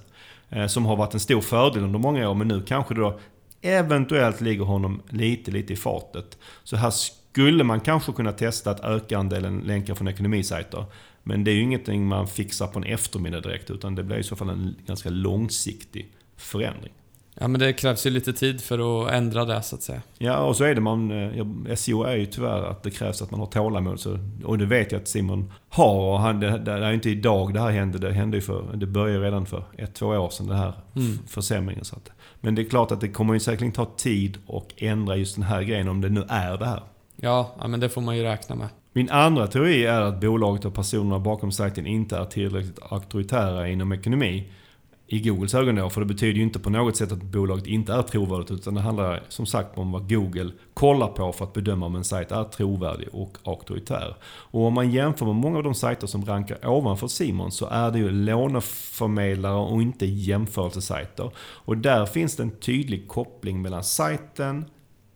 Eh, som har varit en stor fördel under många år, men nu kanske det då eventuellt ligger honom lite, lite i fatet. Så här skulle man kanske kunna testa att öka andelen länkar från ekonomisajter. Men det är ju ingenting man fixar på en eftermiddag direkt, utan det blir i så fall en ganska långsiktig förändring. Ja men det krävs ju lite tid för att ändra det så att säga. Ja och så är det man, eh, SEO är ju tyvärr att det krävs att man har tålamod. Så, och det vet jag att Simon har. Och han, det, det är inte idag det här hände. Det hände ju för, det började redan för ett, två år sedan den här mm. försämringen. Så att, men det är klart att det kommer ju säkerligen ta tid att ändra just den här grejen om det nu är det här. Ja, ja men det får man ju räkna med. Min andra teori är att bolaget och personerna bakom sajten inte är tillräckligt auktoritära inom ekonomi i Googles ögon då. För det betyder ju inte på något sätt att bolaget inte är trovärdigt. Utan det handlar som sagt om vad Google kollar på för att bedöma om en sajt är trovärdig och auktoritär. Och om man jämför med många av de sajter som rankar ovanför Simon så är det ju låneförmedlare och inte jämförelsesajter. Och där finns det en tydlig koppling mellan sajten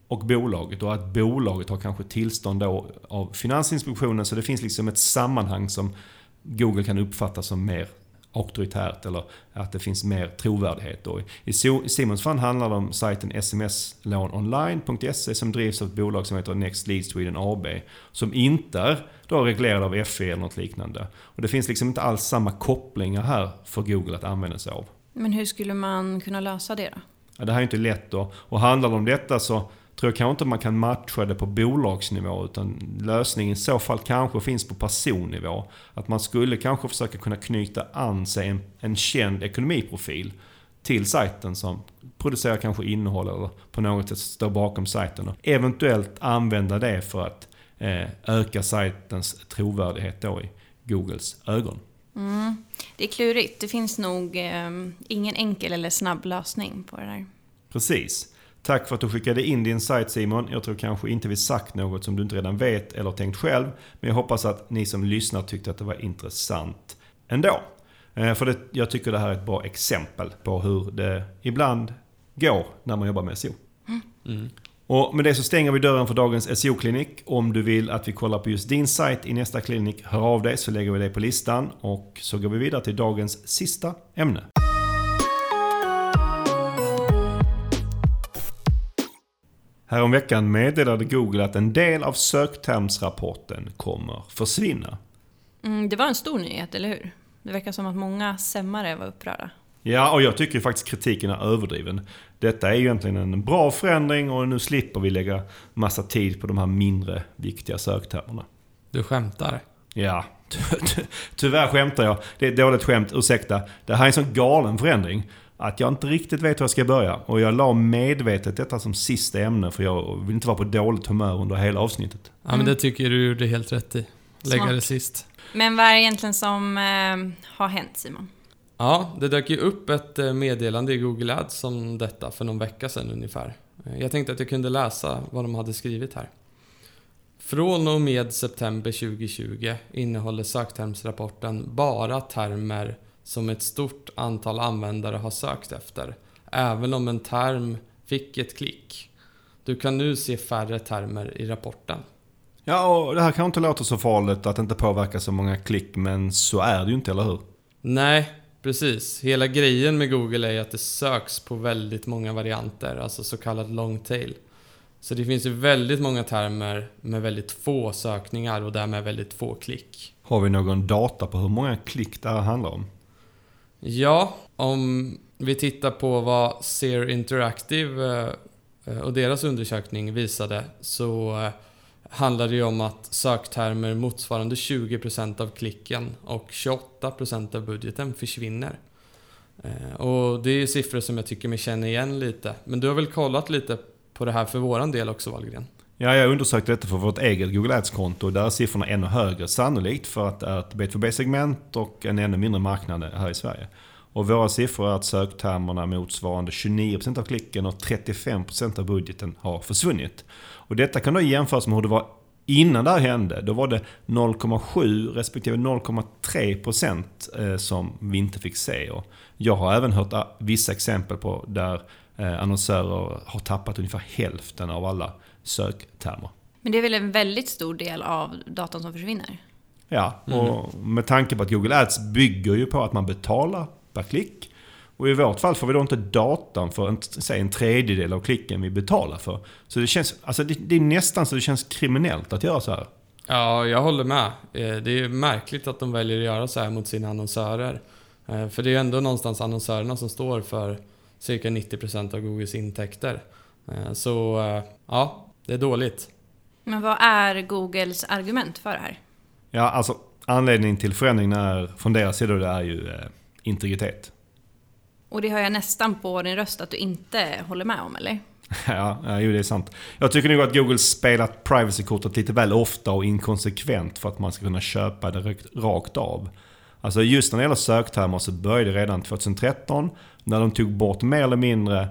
och bolaget och att bolaget har kanske tillstånd då av Finansinspektionen så det finns liksom ett sammanhang som Google kan uppfatta som mer auktoritärt eller att det finns mer trovärdighet. Då. I Simons fall handlar det om sajten smslånonline.se som drivs av ett bolag som heter Next Lead Sweden AB. Som inte är då reglerad av FE eller något liknande. Och det finns liksom inte alls samma kopplingar här för Google att använda sig av. Men hur skulle man kunna lösa det då? Ja, det här är inte lätt då. Och handlar det om detta så tror jag kanske inte man kan matcha det på bolagsnivå. Utan lösningen i så fall kanske finns på personnivå. Att man skulle kanske försöka kunna knyta an sig en, en känd ekonomiprofil till sajten som producerar kanske innehåll eller på något sätt står bakom sajten. Och eventuellt använda det för att eh, öka sajtens trovärdighet då i Googles ögon. Mm. Det är klurigt. Det finns nog eh, ingen enkel eller snabb lösning på det där. Precis. Tack för att du skickade in din sajt Simon. Jag tror kanske inte vi sagt något som du inte redan vet eller tänkt själv. Men jag hoppas att ni som lyssnar tyckte att det var intressant ändå. Eh, för det, jag tycker det här är ett bra exempel på hur det ibland går när man jobbar med SEO. Mm. Och med det så stänger vi dörren för dagens SEO-klinik. Om du vill att vi kollar på just din sajt i nästa klinik, hör av dig så lägger vi det på listan. Och så går vi vidare till dagens sista ämne. Häromveckan meddelade Google att en del av söktermsrapporten kommer försvinna. Mm, det var en stor nyhet, eller hur? Det verkar som att många sämmare var upprörda. Ja, och jag tycker faktiskt kritiken är överdriven. Detta är ju egentligen en bra förändring och nu slipper vi lägga massa tid på de här mindre viktiga söktermerna. Du skämtar? Ja, tyvärr skämtar jag. Det är ett dåligt skämt, ursäkta. Det här är en sån galen förändring att jag inte riktigt vet hur jag ska börja. Och jag la medvetet detta som sista ämne för jag vill inte vara på dåligt humör under hela avsnittet. Ja, men det tycker du gjorde helt rätt i. Lägga Smart. det sist. Men vad är det egentligen som eh, har hänt Simon? Ja, det dök ju upp ett eh, meddelande i Google Ads om detta för någon vecka sedan ungefär. Eh, jag tänkte att jag kunde läsa vad de hade skrivit här. Från och med september 2020 innehåller söktermsrapporten bara termer som ett stort antal användare har sökt efter, även om en term fick ett klick. Du kan nu se färre termer i rapporten. Ja, och det här kan inte låta så farligt att det inte påverkar så många klick, men så är det ju inte, eller hur? Nej, precis. Hela grejen med Google är att det söks på väldigt många varianter, alltså så kallad long tail. Så det finns ju väldigt många termer med väldigt få sökningar och därmed väldigt få klick. Har vi någon data på hur många klick det här handlar om? Ja, om vi tittar på vad SEAR Interactive eh, eh, och deras undersökning visade så eh, handlar det ju om att söktermer motsvarande 20% av klicken och 28% av budgeten försvinner. Och det är siffror som jag tycker mig känna igen lite. Men du har väl kollat lite på det här för våran del också Wahlgren? Ja, jag undersökte detta för vårt eget Google Ads-konto. Där är siffrorna ännu högre. Sannolikt för att det är ett B2B-segment och en ännu mindre marknad här i Sverige. Och våra siffror är att söktermerna motsvarande 29% av klicken och 35% av budgeten har försvunnit. Och detta kan då jämföras med hur det var innan det här hände. Då var det 0,7 respektive 0,3% eh, som vi inte fick se. Och jag har även hört ah, vissa exempel på där eh, annonsörer har tappat ungefär hälften av alla söktermer. Men det är väl en väldigt stor del av datan som försvinner? Ja, och mm. med tanke på att Google Ads bygger ju på att man betalar per klick. Och i vårt fall får vi då inte datan för en, säg en tredjedel av klicken vi betalar för. Så det känns, alltså det, det är nästan så det känns kriminellt att göra så här. Ja, jag håller med. Eh, det är märkligt att de väljer att göra så här mot sina annonsörer. Eh, för det är ju ändå någonstans annonsörerna som står för cirka 90% av Googles intäkter. Eh, så ja, det är dåligt. Men vad är Googles argument för det här? Ja, alltså anledningen till förändringen är, från deras sida det är ju eh, integritet. Och det hör jag nästan på din röst att du inte håller med om, eller? ja, ja, jo det är sant. Jag tycker nog att Google spelat privacy-kortet lite väl ofta och inkonsekvent för att man ska kunna köpa det rakt av. Alltså just när det gäller söktermer så började det redan 2013 när de tog bort mer eller mindre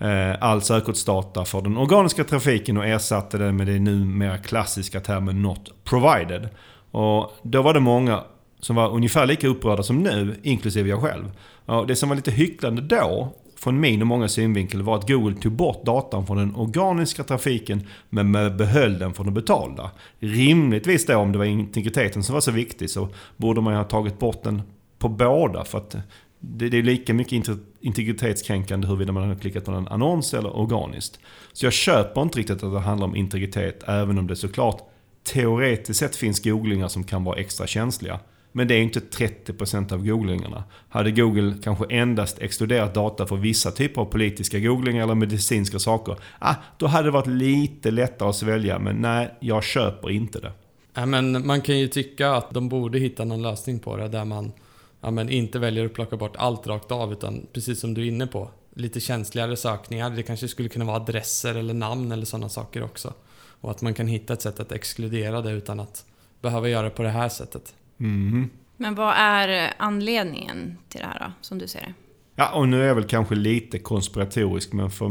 Eh, all sökordsdata för den organiska trafiken och ersatte den med det numera klassiska termen Not Provided. Och då var det många som var ungefär lika upprörda som nu, inklusive jag själv. Och det som var lite hycklande då, från min och många synvinkel var att Google tog bort datan från den organiska trafiken men behöll den från den betalda. Rimligtvis då om det var integriteten som var så viktig så borde man ju ha tagit bort den på båda för att det, är lika mycket integritetskränkande huruvida man har klickat på en annons eller organiskt. Så jag köper inte riktigt att det handlar om integritet även om det såklart teoretiskt sett finns googlingar som kan vara extra känsliga. Men det är inte 30% av googlingarna. Hade Google kanske endast exkluderat data för vissa typer av politiska googlingar eller medicinska saker, ah, då hade det varit lite lättare att svälja. Men nej, jag köper inte det. Ja, men man kan ju tycka att de borde hitta någon lösning på det där man ja, men inte väljer att plocka bort allt rakt av utan precis som du är inne på, lite känsligare sökningar. Det kanske skulle kunna vara adresser eller namn eller sådana saker också. Och att man kan hitta ett sätt att exkludera det utan att behöva göra det på det här sättet. Mm. Men vad är anledningen till det här då, som du ser det? Ja, och nu är jag väl kanske lite konspiratorisk, men för,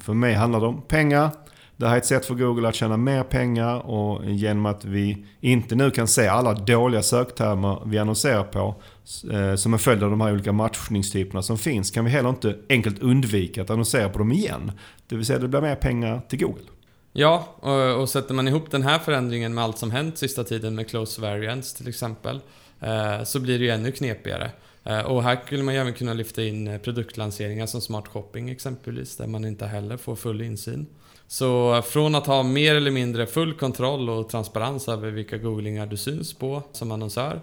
för mig handlar det om pengar. Det här är ett sätt för Google att tjäna mer pengar och genom att vi inte nu kan se alla dåliga söktermer vi annonserar på eh, som en följd av de här olika matchningstyperna som finns kan vi heller inte enkelt undvika att annonsera på dem igen. Det vill säga det blir mer pengar till Google. Ja, och, och sätter man ihop den här förändringen med allt som hänt sista tiden med close variants till exempel, eh, så blir det ju ännu knepigare. Eh, och här skulle man ju även kunna lyfta in eh, produktlanseringar som smart shopping exempelvis, där man inte heller får full insyn. Så från att ha mer eller mindre full kontroll och transparens över vilka googlingar du syns på som annonsör,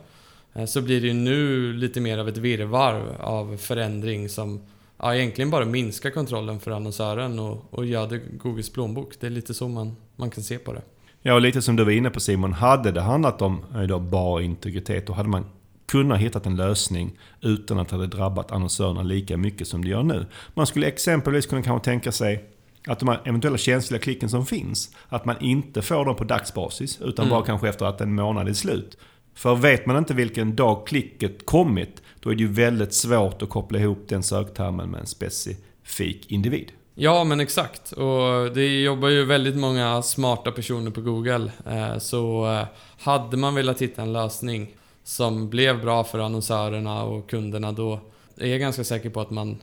eh, så blir det ju nu lite mer av ett virrvarr av förändring som ja, egentligen bara minskar kontrollen för annonsören och, och göra Googles plånbok. Det är lite så man, man kan se på det. Ja, och lite som du var inne på Simon. Hade det handlat om eh, då bara integritet, då hade man kunnat hitta en lösning utan att det hade drabbat annonsörerna lika mycket som det gör nu. Man skulle exempelvis kunna kanske tänka sig att de här eventuella känsliga klicken som finns, att man inte får dem på dagsbasis, utan mm. bara kanske efter att en månad är slut. För vet man inte vilken dag klicket kommit, då är det ju väldigt svårt att koppla ihop den söktermen med en specifik individ. Ja, men exakt. Och det jobbar ju väldigt många smarta personer på Google. Eh, så eh, hade man velat hitta en lösning som blev bra för annonsörerna och kunderna, då är jag ganska säker på att man,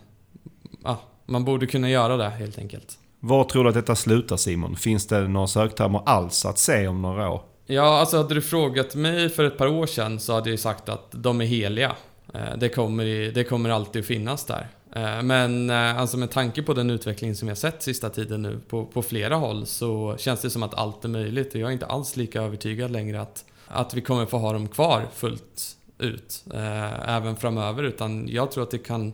ja, man borde kunna göra det helt enkelt. Var tror du att detta slutar Simon? Finns det några söktermer alls att se om några år? Ja, alltså hade du frågat mig för ett par år sedan så hade jag sagt att de är heliga. Eh, det kommer, det kommer alltid att finnas där. Eh, men eh, alltså med tanke på den utveckling som jag sett sista tiden nu på, på flera håll så känns det som att allt är möjligt och jag är inte alls lika övertygad längre att, att vi kommer få ha dem kvar fullt ut även framöver utan jag tror att det kan,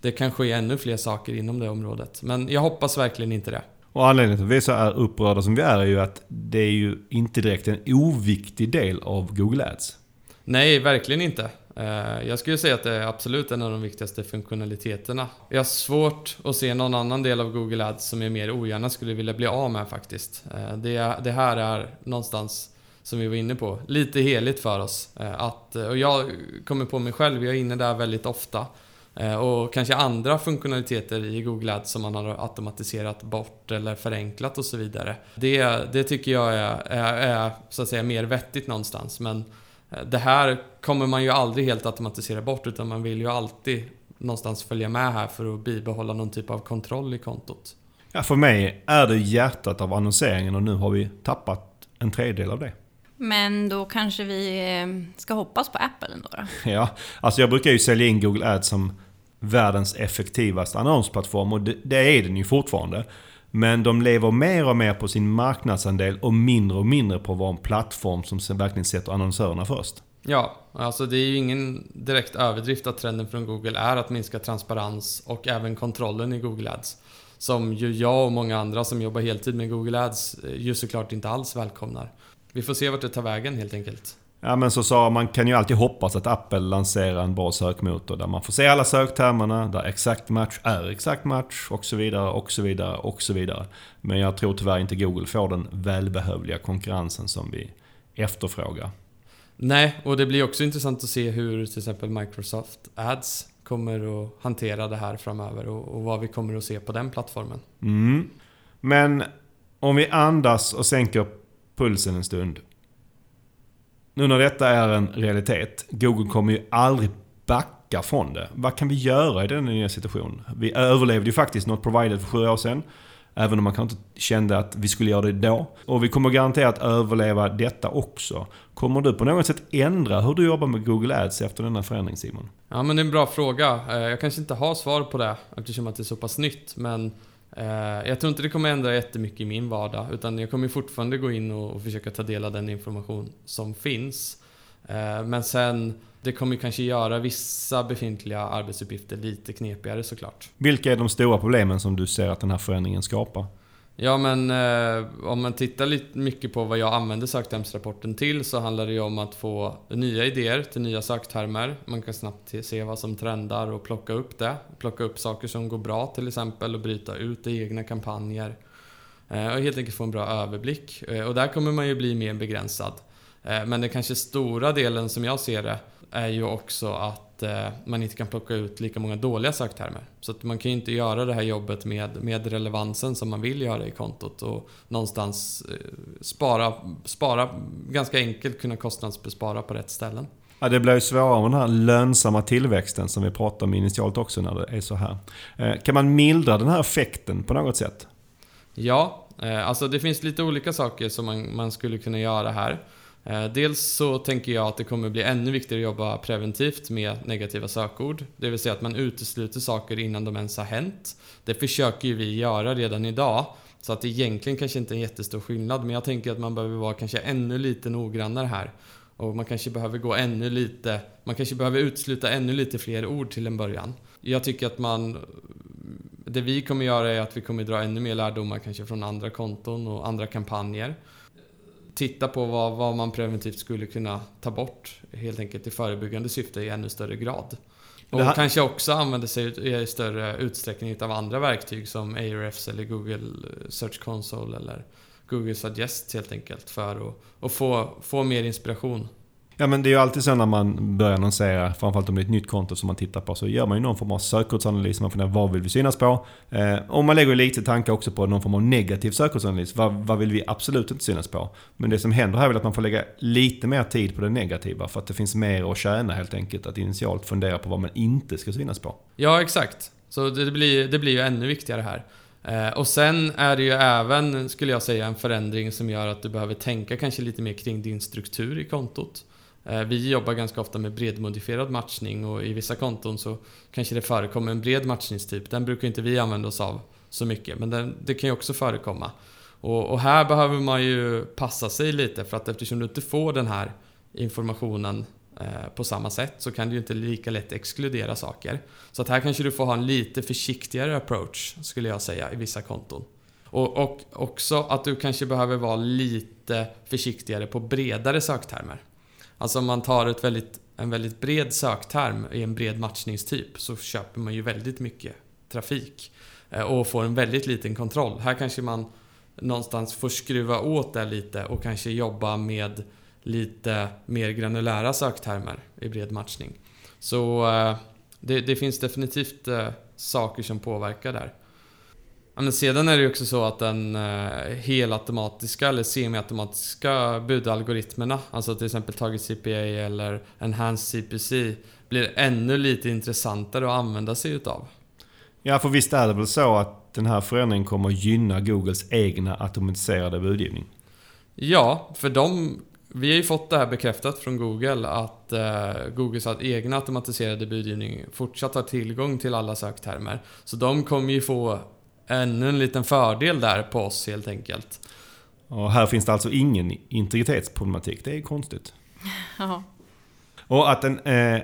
det kan ske ännu fler saker inom det området. Men jag hoppas verkligen inte det. Och anledningen till att vi är så är upprörda som vi är är ju att det är ju inte direkt en oviktig del av Google Ads. Nej, verkligen inte. Eh, jag skulle säga att det är absolut en av de viktigaste funktionaliteterna. Jag har svårt att se någon annan del av Google Ads som jag mer ogärna skulle vilja bli av med faktiskt. Eh, det, det här är någonstans, som vi var inne på, lite heligt för oss. Eh, att, och jag kommer på mig själv, jag är inne där väldigt ofta. Eh, och kanske andra funktionaliteter i Google Ads som man har automatiserat bort eller förenklat och så vidare. Det, det tycker jag är, är, är så att säga mer vettigt någonstans. Men eh, det här kommer man ju aldrig helt automatisera bort utan man vill ju alltid någonstans följa med här för att bibehålla någon typ av kontroll i kontot. Ja, för mig är det hjärtat av annonseringen och nu har vi tappat en tredjedel av det. Men då kanske vi eh, ska hoppas på Apple ändå då? Ja, alltså jag brukar ju sälja in Google Ads som världens effektivaste annonsplattform och det, det är den ju fortfarande. Men de lever mer och mer på sin marknadsandel och mindre och mindre på att vara en plattform som verkligen sätter annonsörerna först. Ja, alltså det är ju ingen direkt överdrift att trenden från Google är att minska transparens och även kontrollen i Google Ads. Som ju jag och många andra som jobbar heltid med Google Ads eh, ju såklart inte alls välkomnar. Vi får se vart det tar vägen helt enkelt. Ja men så sa man kan ju alltid hoppas att Apple lanserar en bra sökmotor där man får se alla söktermerna, där exakt match är exakt match och så vidare och så vidare och så vidare. Men jag tror tyvärr inte Google får den välbehövliga konkurrensen som vi efterfrågar. Nej, och det blir också intressant att se hur till exempel Microsoft Ads kommer att hantera det här framöver och, och vad vi kommer att se på den plattformen. Mm. Men om vi andas och sänker pulsen en stund. Nu när detta är en realitet, Google kommer ju aldrig backa från det. Vad kan vi göra i den nya situationen? Vi överlevde ju faktiskt Not Provided för sju år sedan. Även om man kanske inte kände att vi skulle göra det då. Och vi kommer garanterat överleva detta också. Kommer du på något sätt ändra hur du jobbar med Google Ads efter denna förändring Simon? Ja men det är en bra fråga. Eh, jag kanske inte har svar på det eftersom att det är så pass nytt. Men Eh, jag tror inte det kommer ändra jättemycket i min vardag. Utan jag kommer fortfarande gå in och försöka ta del av den information som finns. Eh, men sen, det kommer kanske göra vissa befintliga arbetsuppgifter lite knepigare såklart. Vilka är de stora problemen som du ser att den här förändringen skapar? Ja men eh, om man tittar lite mycket på vad jag använder söktermsrapporten till så handlar det ju om att få nya idéer till nya söktermer. Man kan snabbt se vad som trendar och plocka upp det. Plocka upp saker som går bra till exempel och bryta ut i egna kampanjer. Eh, och helt enkelt få en bra överblick. Eh, och där kommer man ju bli mer begränsad. Eh, men den kanske stora delen som jag ser det är ju också att eh, man inte kan plocka ut lika många dåliga söktermer. Så att man kan ju inte göra det här jobbet med, med relevansen som man vill göra i kontot och någonstans eh, spara, spara, ganska enkelt kunna kostnadsbespara på rätt ställen. Ja, det blir ju svårare med den här lönsamma tillväxten som vi pratade om initialt också när det är så här. Kan man mildra den här effekten på något sätt? Ja, alltså det finns lite olika saker som man, man skulle kunna göra här. Eh, dels så tänker jag att det kommer bli ännu viktigare att jobba preventivt med negativa sökord. Det vill säga att man utesluter saker innan de ens har hänt. Det försöker ju vi göra redan idag. Så att det egentligen kanske inte är en jättestor skillnad, men jag tänker att man behöver vara kanske ännu lite noggrannare här. Och man kanske behöver gå ännu lite, man kanske behöver utesluta ännu lite fler ord till en början. Jag tycker att man, det vi kommer göra är att vi kommer dra ännu mer lärdomar kanske från andra konton och andra kampanjer titta på vad, vad man preventivt skulle kunna ta bort helt enkelt i förebyggande syfte i ännu större grad. Och här... kanske också använda sig i större utsträckning av andra verktyg som Ahrefs eller Google Search Console eller Google Suggest helt enkelt för att, att få, få mer inspiration Ja men det är ju alltid så när man börjar annonsera, framförallt om det är ett nytt konto som man tittar på, så gör man ju någon form av sökordsanalys. Man funderar vad vill vi synas på? Eh, och man lägger lite tankar också på någon form av negativ sökordsanalys. Vad, vad vill vi absolut inte synas på? Men det som händer här är väl att man får lägga lite mer tid på det negativa. För att det finns mer att tjäna helt enkelt. Att initialt fundera på vad man inte ska synas på. Ja exakt. Så det blir, det blir ju ännu viktigare här. Eh, och sen är det ju även, skulle jag säga, en förändring som gör att du behöver tänka kanske lite mer kring din struktur i kontot. Eh, vi jobbar ganska ofta med bredmodifierad matchning och i vissa konton så kanske det förekommer en bred matchningstyp. Den brukar inte vi använda oss av så mycket, men den, det kan ju också förekomma. Och, och, här behöver man ju passa sig lite för att eftersom du inte får den här informationen eh, på samma sätt så kan du ju inte lika lätt exkludera saker. Så att här kanske du får ha en lite försiktigare approach skulle jag säga i vissa konton. Och, och också att du kanske behöver vara lite försiktigare på bredare söktermer. Alltså om man tar ett väldigt, en väldigt bred sökterm i en bred matchningstyp så köper man ju väldigt mycket trafik eh, och får en väldigt liten kontroll. Här kanske man någonstans får skruva åt det lite och kanske jobba med lite mer granulära söktermer i bred matchning. Så eh, det, det finns definitivt eh, saker som påverkar där. Men sedan är det ju också så att den eh, helautomatiska eller semiautomatiska budalgoritmerna, alltså till exempel Target CPA eller Enhanced CPC, blir ännu lite intressantare att använda sig utav. Ja, för visst är det väl så att den här förändringen kommer att gynna Googles egna automatiserade budgivning? Ja, för de vi har ju fått det här bekräftat från Google att eh, Googles egna automatiserade budgivning fortsatt har tillgång till alla söktermer. Så de kommer ju få ännu en liten fördel där på oss helt enkelt. Och här finns det alltså ingen integritetsproblematik. Det är konstigt. Ja. Och att den eh,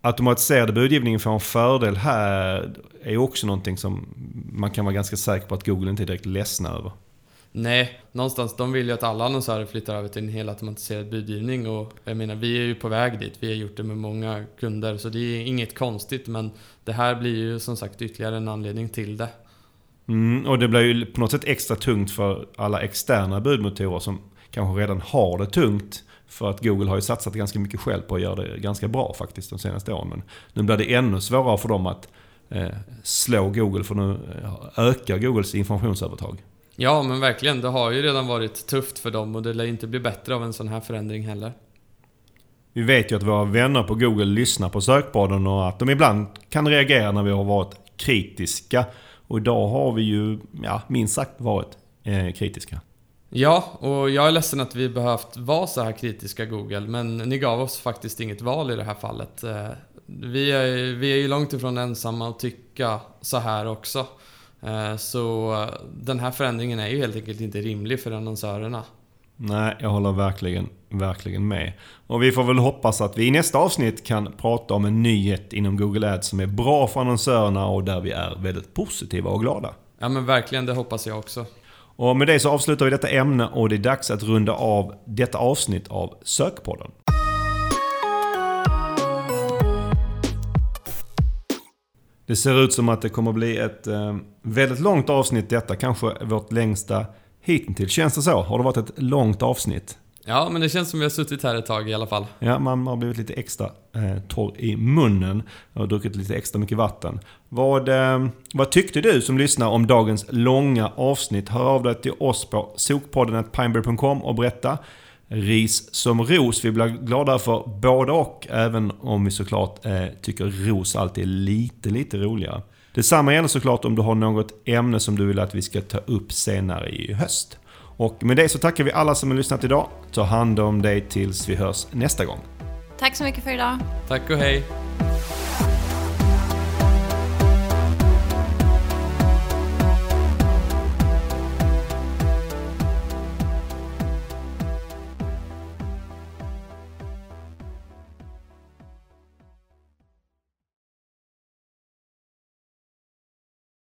automatiserade budgivningen får en fördel här är också någonting som man kan vara ganska säker på att Google inte är direkt ledsna över. Nej, någonstans de vill ju att alla annonsörer flyttar över till en helautomatiserad budgivning och jag menar vi är ju på väg dit. Vi har gjort det med många kunder så det är inget konstigt men det här blir ju som sagt ytterligare en anledning till det. Mm, och det blir ju på något sätt extra tungt för alla externa budmotorer som kanske redan har det tungt. För att Google har ju satsat ganska mycket själv på att göra det ganska bra faktiskt de senaste åren. Men nu blir det ännu svårare för dem att eh, slå Google för nu eh, ökar Googles informationsövertag. Ja men verkligen, det har ju redan varit tufft för dem och det lär inte bli bättre av en sån här förändring heller. Vi vet ju att våra vänner på Google lyssnar på sökpodden och att de ibland kan reagera när vi har varit kritiska. Och idag har vi ju, ja, minst sagt varit eh, kritiska. Ja, och jag är ledsen att vi behövt vara så här kritiska Google, men ni gav oss faktiskt inget val i det här fallet. Eh, vi är, vi är ju långt ifrån ensamma att tycka så här också. Eh, så den här förändringen är ju helt enkelt inte rimlig för annonsörerna. Nej, jag håller verkligen, verkligen med. Och vi får väl hoppas att vi i nästa avsnitt kan prata om en nyhet inom Google Ads som är bra för annonsörerna och där vi är väldigt positiva och glada. Ja men verkligen, det hoppas jag också. Och med det så avslutar vi detta ämne och det är dags att runda av detta avsnitt av Sökpodden. Det ser ut som att det kommer bli ett eh, väldigt långt avsnitt detta. Kanske vårt längsta hittills. Känns det så? Har det varit ett långt avsnitt? Ja, men det känns som vi har suttit här ett tag i alla fall. Ja, man har blivit lite extra eh, torr i munnen och druckit lite extra mycket vatten. Vad, eh, vad tyckte du som lyssnar om dagens långa avsnitt? Hör av dig till oss på sokpodden.pineberry.com och berätta. Ris som ros. Vi blir glada för både och, även om vi såklart eh, tycker ros alltid är lite, lite roligare. Detsamma gäller såklart om du har något ämne som du vill att vi ska ta upp senare i höst. Och med det så tackar vi alla som har lyssnat idag. Ta hand om dig tills vi hörs nästa gång. Tack så mycket för idag. Tack och hej.